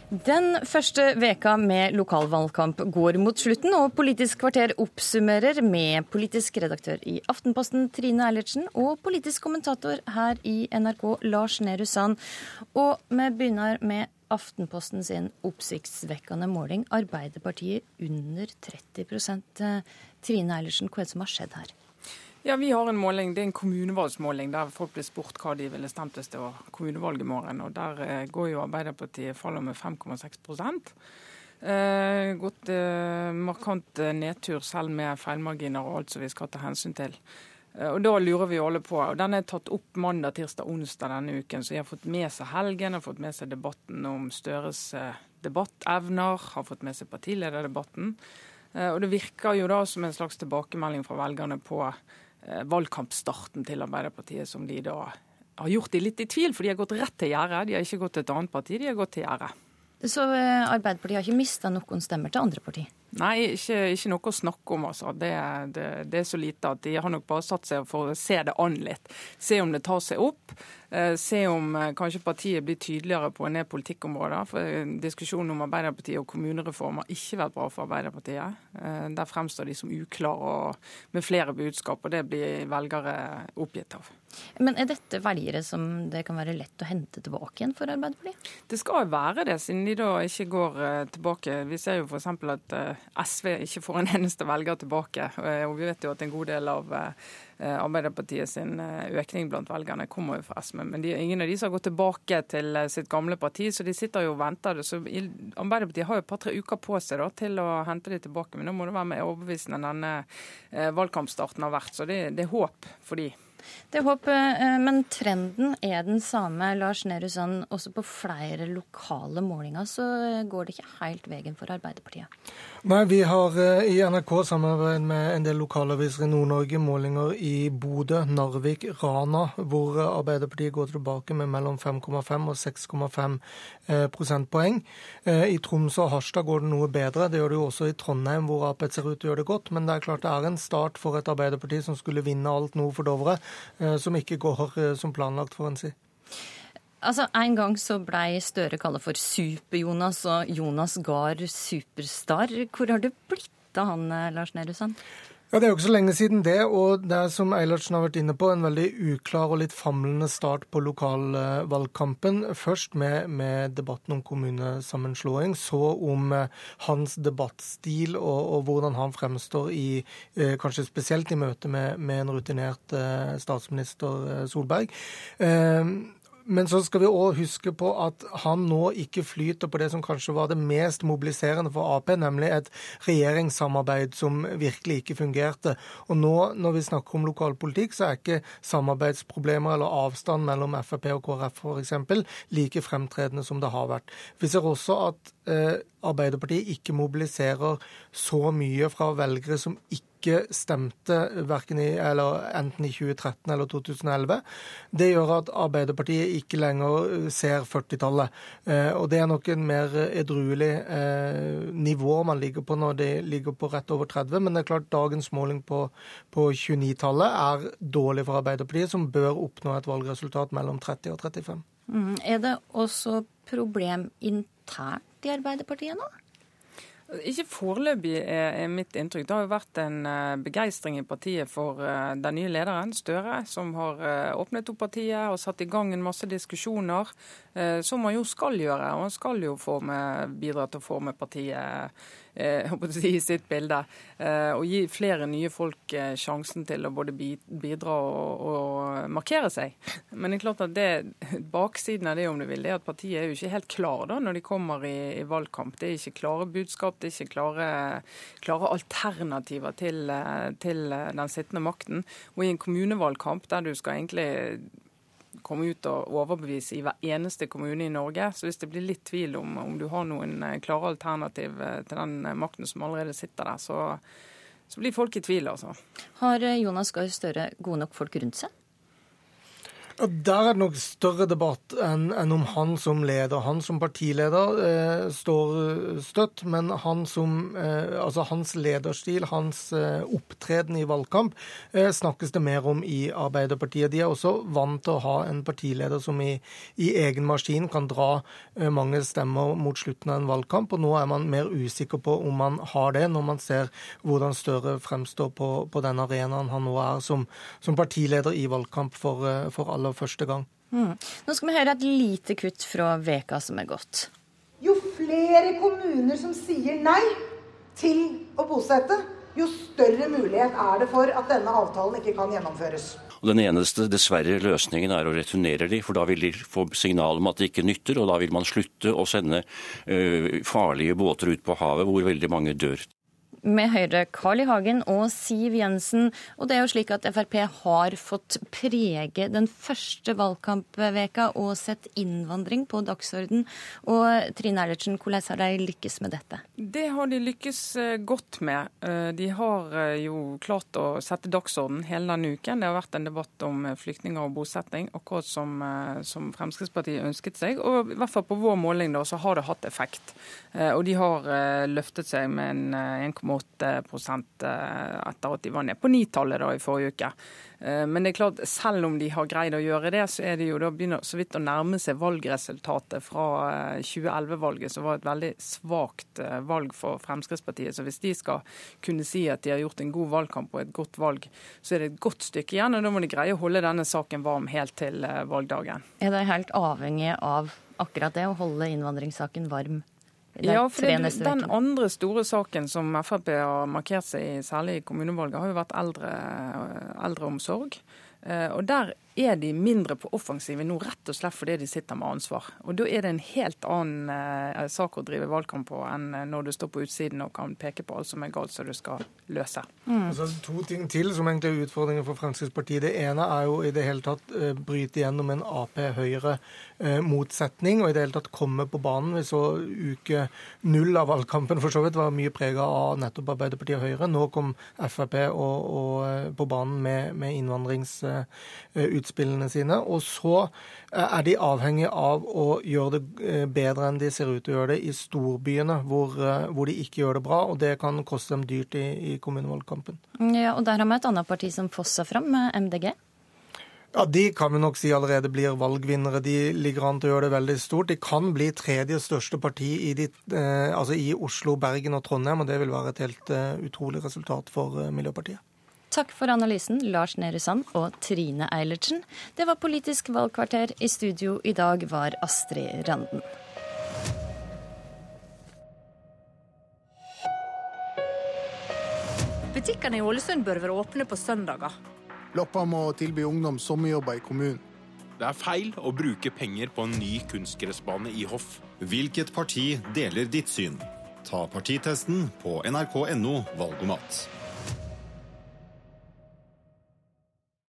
Den første veka med lokalvalgkamp går mot slutten, og Politisk kvarter oppsummerer med politisk redaktør i Aftenposten Trine Eilertsen og politisk kommentator her i NRK Lars Nehru Sand. Og vi begynner med Aftenposten sin oppsiktsvekkende måling. Arbeiderpartiet under 30 Trine Eilertsen, hva er det som har skjedd her? Ja, Vi har en måling, det er en kommunevalgsmåling der folk blir spurt hva de ville stemt hvis det var kommunevalg i morgen. og Der eh, går jo Arbeiderpartiet faller med 5,6 eh, Gått eh, markant eh, nedtur selv med feilmarginer og alt som vi skal ta hensyn til. Eh, og Da lurer vi alle på. og Den er tatt opp mandag, tirsdag, onsdag denne uken. Så de har fått med seg helgen, har fått med seg debatten om Støres debattevner, har fått med seg partilederdebatten. Og Det virker jo da som en slags tilbakemelding fra velgerne på valgkampstarten til Arbeiderpartiet, som de da har gjort de litt i tvil, for de har gått rett til gjerdet. De har ikke gått til et annet parti, de har gått til gjerdet. Så eh, Arbeiderpartiet har ikke mista noen stemmer til andre partier? Nei, ikke, ikke, noe å snakke om. altså. Det, det, det, er så lite at de har nok bare satt seg for å se det an litt. Se om det tar seg opp. Eh, se om eh, kanskje partiet blir tydeligere på en del politikkområder. For eh, Diskusjonen om Arbeiderpartiet og kommunereform har ikke vært bra for Arbeiderpartiet. Der fremstår de som uklare og med flere budskap, og det blir velgere oppgitt av. Men Er dette velgere som det kan være lett å hente tilbake igjen for Arbeiderpartiet? Det skal jo være det, siden de da ikke går tilbake. Vi ser jo f.eks. at SV ikke får en eneste velger tilbake. Og vi vet jo at en god del av Arbeiderpartiet sin eh, økning blant velgerne kommer jo fra SV. Men de, ingen av de som har gått tilbake til eh, sitt gamle parti, så de sitter jo og venter. Så Arbeiderpartiet har jo et par-tre uker på seg da, til å hente de tilbake. Men nå må det være mer overbevisende enn denne valgkampstarten har vært. Så det, det er håp for de. Det er håp, eh, men trenden er den samme. Lars Nehru Sand, også på flere lokale målinger så går det ikke helt veien for Arbeiderpartiet? Nei, vi har eh, i NRK samarbeid med en del lokalaviser i Nord-Norge målinger i Bodø, Narvik, Rana, hvor Arbeiderpartiet går tilbake med mellom 5,5 og 6,5 eh, prosentpoeng. I Troms og Harstad går det noe bedre. Det gjør det jo også i Trondheim, hvor Ap ser ut til å gjøre det godt. Men det er klart det er en start for et Arbeiderparti som skulle vinne alt nord for Dovre. Eh, som ikke går eh, som planlagt, får en si. Altså, En gang så blei Støre kalla for Super-Jonas og Jonas Gahr Superstar. Hvor har det blitt av han, eh, Lars Nehru Sand? Ja, Det er jo ikke så lenge siden det, og det er som Eilertsen har vært inne på, en veldig uklar og litt famlende start på lokalvalgkampen. Først med, med debatten om kommunesammenslåing, så om eh, hans debattstil og, og, hvordan han fremstår i eh, kanskje spesielt i møte med, med en rutinert statsminister Solberg. Men så skal vi òg huske på at han nå ikke flyter på det som kanskje var det mest mobiliserende for Ap, nemlig et regjeringssamarbeid som virkelig ikke fungerte. Og nå når vi snakker om lokalpolitikk, så er ikke samarbeidsproblemer eller avstand mellom Frp og KrF f.eks. like fremtredende som det har vært. Vi ser også at eh, Arbeiderpartiet ikke mobiliserer så mye fra velgere som ikke stemte verken i, enten i 2013 eller 2011. Det gjør at Arbeiderpartiet ikke lenger eh, ser 40-tallet. Eh, og det er nok en mer edruelig eh, nivå man ligger på når de ligger på rett over 30. Men det er klart dagens måling på, på 29-tallet er dårlig for Arbeiderpartiet, som bør oppnå et valgresultat mellom 30 og 35. Mm. Er det også problem internt i Arbeiderpartiet nå? Ikke foreløpig, er mitt inntrykk. Det har jo vært en eh, begeistring i partiet for eh, den nye lederen, Støre, som har eh, åpnet opp partiet og satt i gang en masse diskusjoner, som man jo skal gjøre. Og man skal jo med, bidra til å få med partiet Eh, i sitt bilde. Eh, og gi flere nye folk eh, sjansen til å både bidra og, og markere seg. Men det er klart at det, baksiden av det om du vil, det er at partiet er jo ikke helt klar da, når de kommer i, i valgkamp. Det er ikke klare budskap, det er ikke klare, klare alternativer til, til den sittende makten. Og i en kommunevalgkamp der du skal egentlig komme ut og overbevise i hver eneste kommune i Norge. Så hvis det blir litt tvil om, om du har noen eh, klare alternativ eh, til den eh, makten som allerede sitter der, så, så blir folk i tvil, altså. Har Jonas Gahr Støre gode nok folk rundt seg? Der er det nok større debatt enn, om han som leder. Han som partileder eh, står støtt, men han som, eh, altså hans lederstil, hans eh, opptreden i valgkamp, eh, snakkes det mer om i Arbeiderpartiet. De er også vant til å ha en partileder som i, i egen maskin kan dra eh, mange stemmer mot slutten av en valgkamp, og nå er man mer usikker på om man har det, når man ser hvordan Støre fremstår på, på den arenaen han nå er som, som partileder i valgkamp for, eh, for alle aller første gang. Mm. Nå skal vi høre et lite kutt fra veka som er gått. Jo flere kommuner som sier nei til å bosette, jo større mulighet er det for at denne avtalen ikke kan gjennomføres. Og Den eneste dessverre løsningen er å returnere de, for da vil de få signal om at det ikke nytter, og da vil man slutte å sende ø, farlige båter ut på havet hvor veldig mange dør med Høyre Carl I. Hagen og Siv Jensen. Og det er jo slik at Frp har fått prege den første valgkampveka og sett innvandring på dagsorden. Og Trine Eilertsen, hvordan har de lykkes med dette? Det har de lykkes eh, godt med. Eh, de har eh, jo klart å sette dagsorden hele denne uken. Det har vært en debatt om flyktninger og bosetting, akkurat som, som Fremskrittspartiet ønsket seg. Og i hvert fall på vår måling da, så har det hatt effekt. Og de har løftet seg med en 1,8 8 prosent etter at de var ned på 9-tallet i forrige uke. Eh, men det er klart, selv om de har greid å gjøre det, så er det jo da begynner så vidt å nærme seg valgresultatet fra 2011-valget, eh, som var et veldig svakt valg for Fremskrittspartiet. Så hvis de skal kunne si at de har gjort en god valgkamp og et godt valg, så er det et godt stykke igjen. Og da må de greie å holde denne saken varm helt til valgdagen. Er de helt avhengig av akkurat det, å holde innvandringssaken varm? Ja, for det, Den andre store saken som Frp har markert seg i, særlig i kommunevalget, har jo vært eldre, eldreomsorg. Eh, og Der er de mindre på offensiven nå, rett og slett fordi de sitter med ansvar. Og Da er det en helt annen eh, sak å drive valgkamp på enn eh, når du står på utsiden og kan peke på alt som er galt som du skal løse. Mm. Altså, to ting til som egentlig er utfordringer for Fremskrittspartiet. Det ene er jo i det hele tatt eh, bryte gjennom en Ap-Høyre-motsetning, og i det hele tatt komme på banen. Vi så uke null av valgkampen for så vidt var mye prega av nettopp Arbeiderpartiet og Høyre. Nå kom Frp og, og på banen med, med innvandringsutspill utspillene sine. Og så eh, er de avhengig av å gjøre det eh, bedre enn de ser ut til å gjøre det i storbyene, hvor, eh, hvor de ikke gjør det bra. Og det kan koste dem dyrt i, i kommunevalgkampen. Ja, og der har vi et annet parti som fosser fram, MDG. Ja, De kan vi nok si allerede blir valgvinnere. De ligger an til å gjøre det veldig stort. De kan bli tredje største parti i, de, eh, altså i Oslo, Bergen og Trondheim, og det vil være et helt uh, utrolig resultat for uh, Miljøpartiet. Takk for analysen, Lars Nehru Sand og Trine Eilertsen. Det var Politisk valgkvarter. I studio i dag var Astrid Randen. Butikkene i Ålesund bør være åpne på søndager. Loppa må tilby ungdom sommerjobber i kommunen. Det er feil å bruke penger på en ny kunstgressbane i Hoff. Hvilket parti deler ditt syn? Ta partitesten på nrk.no valgomat.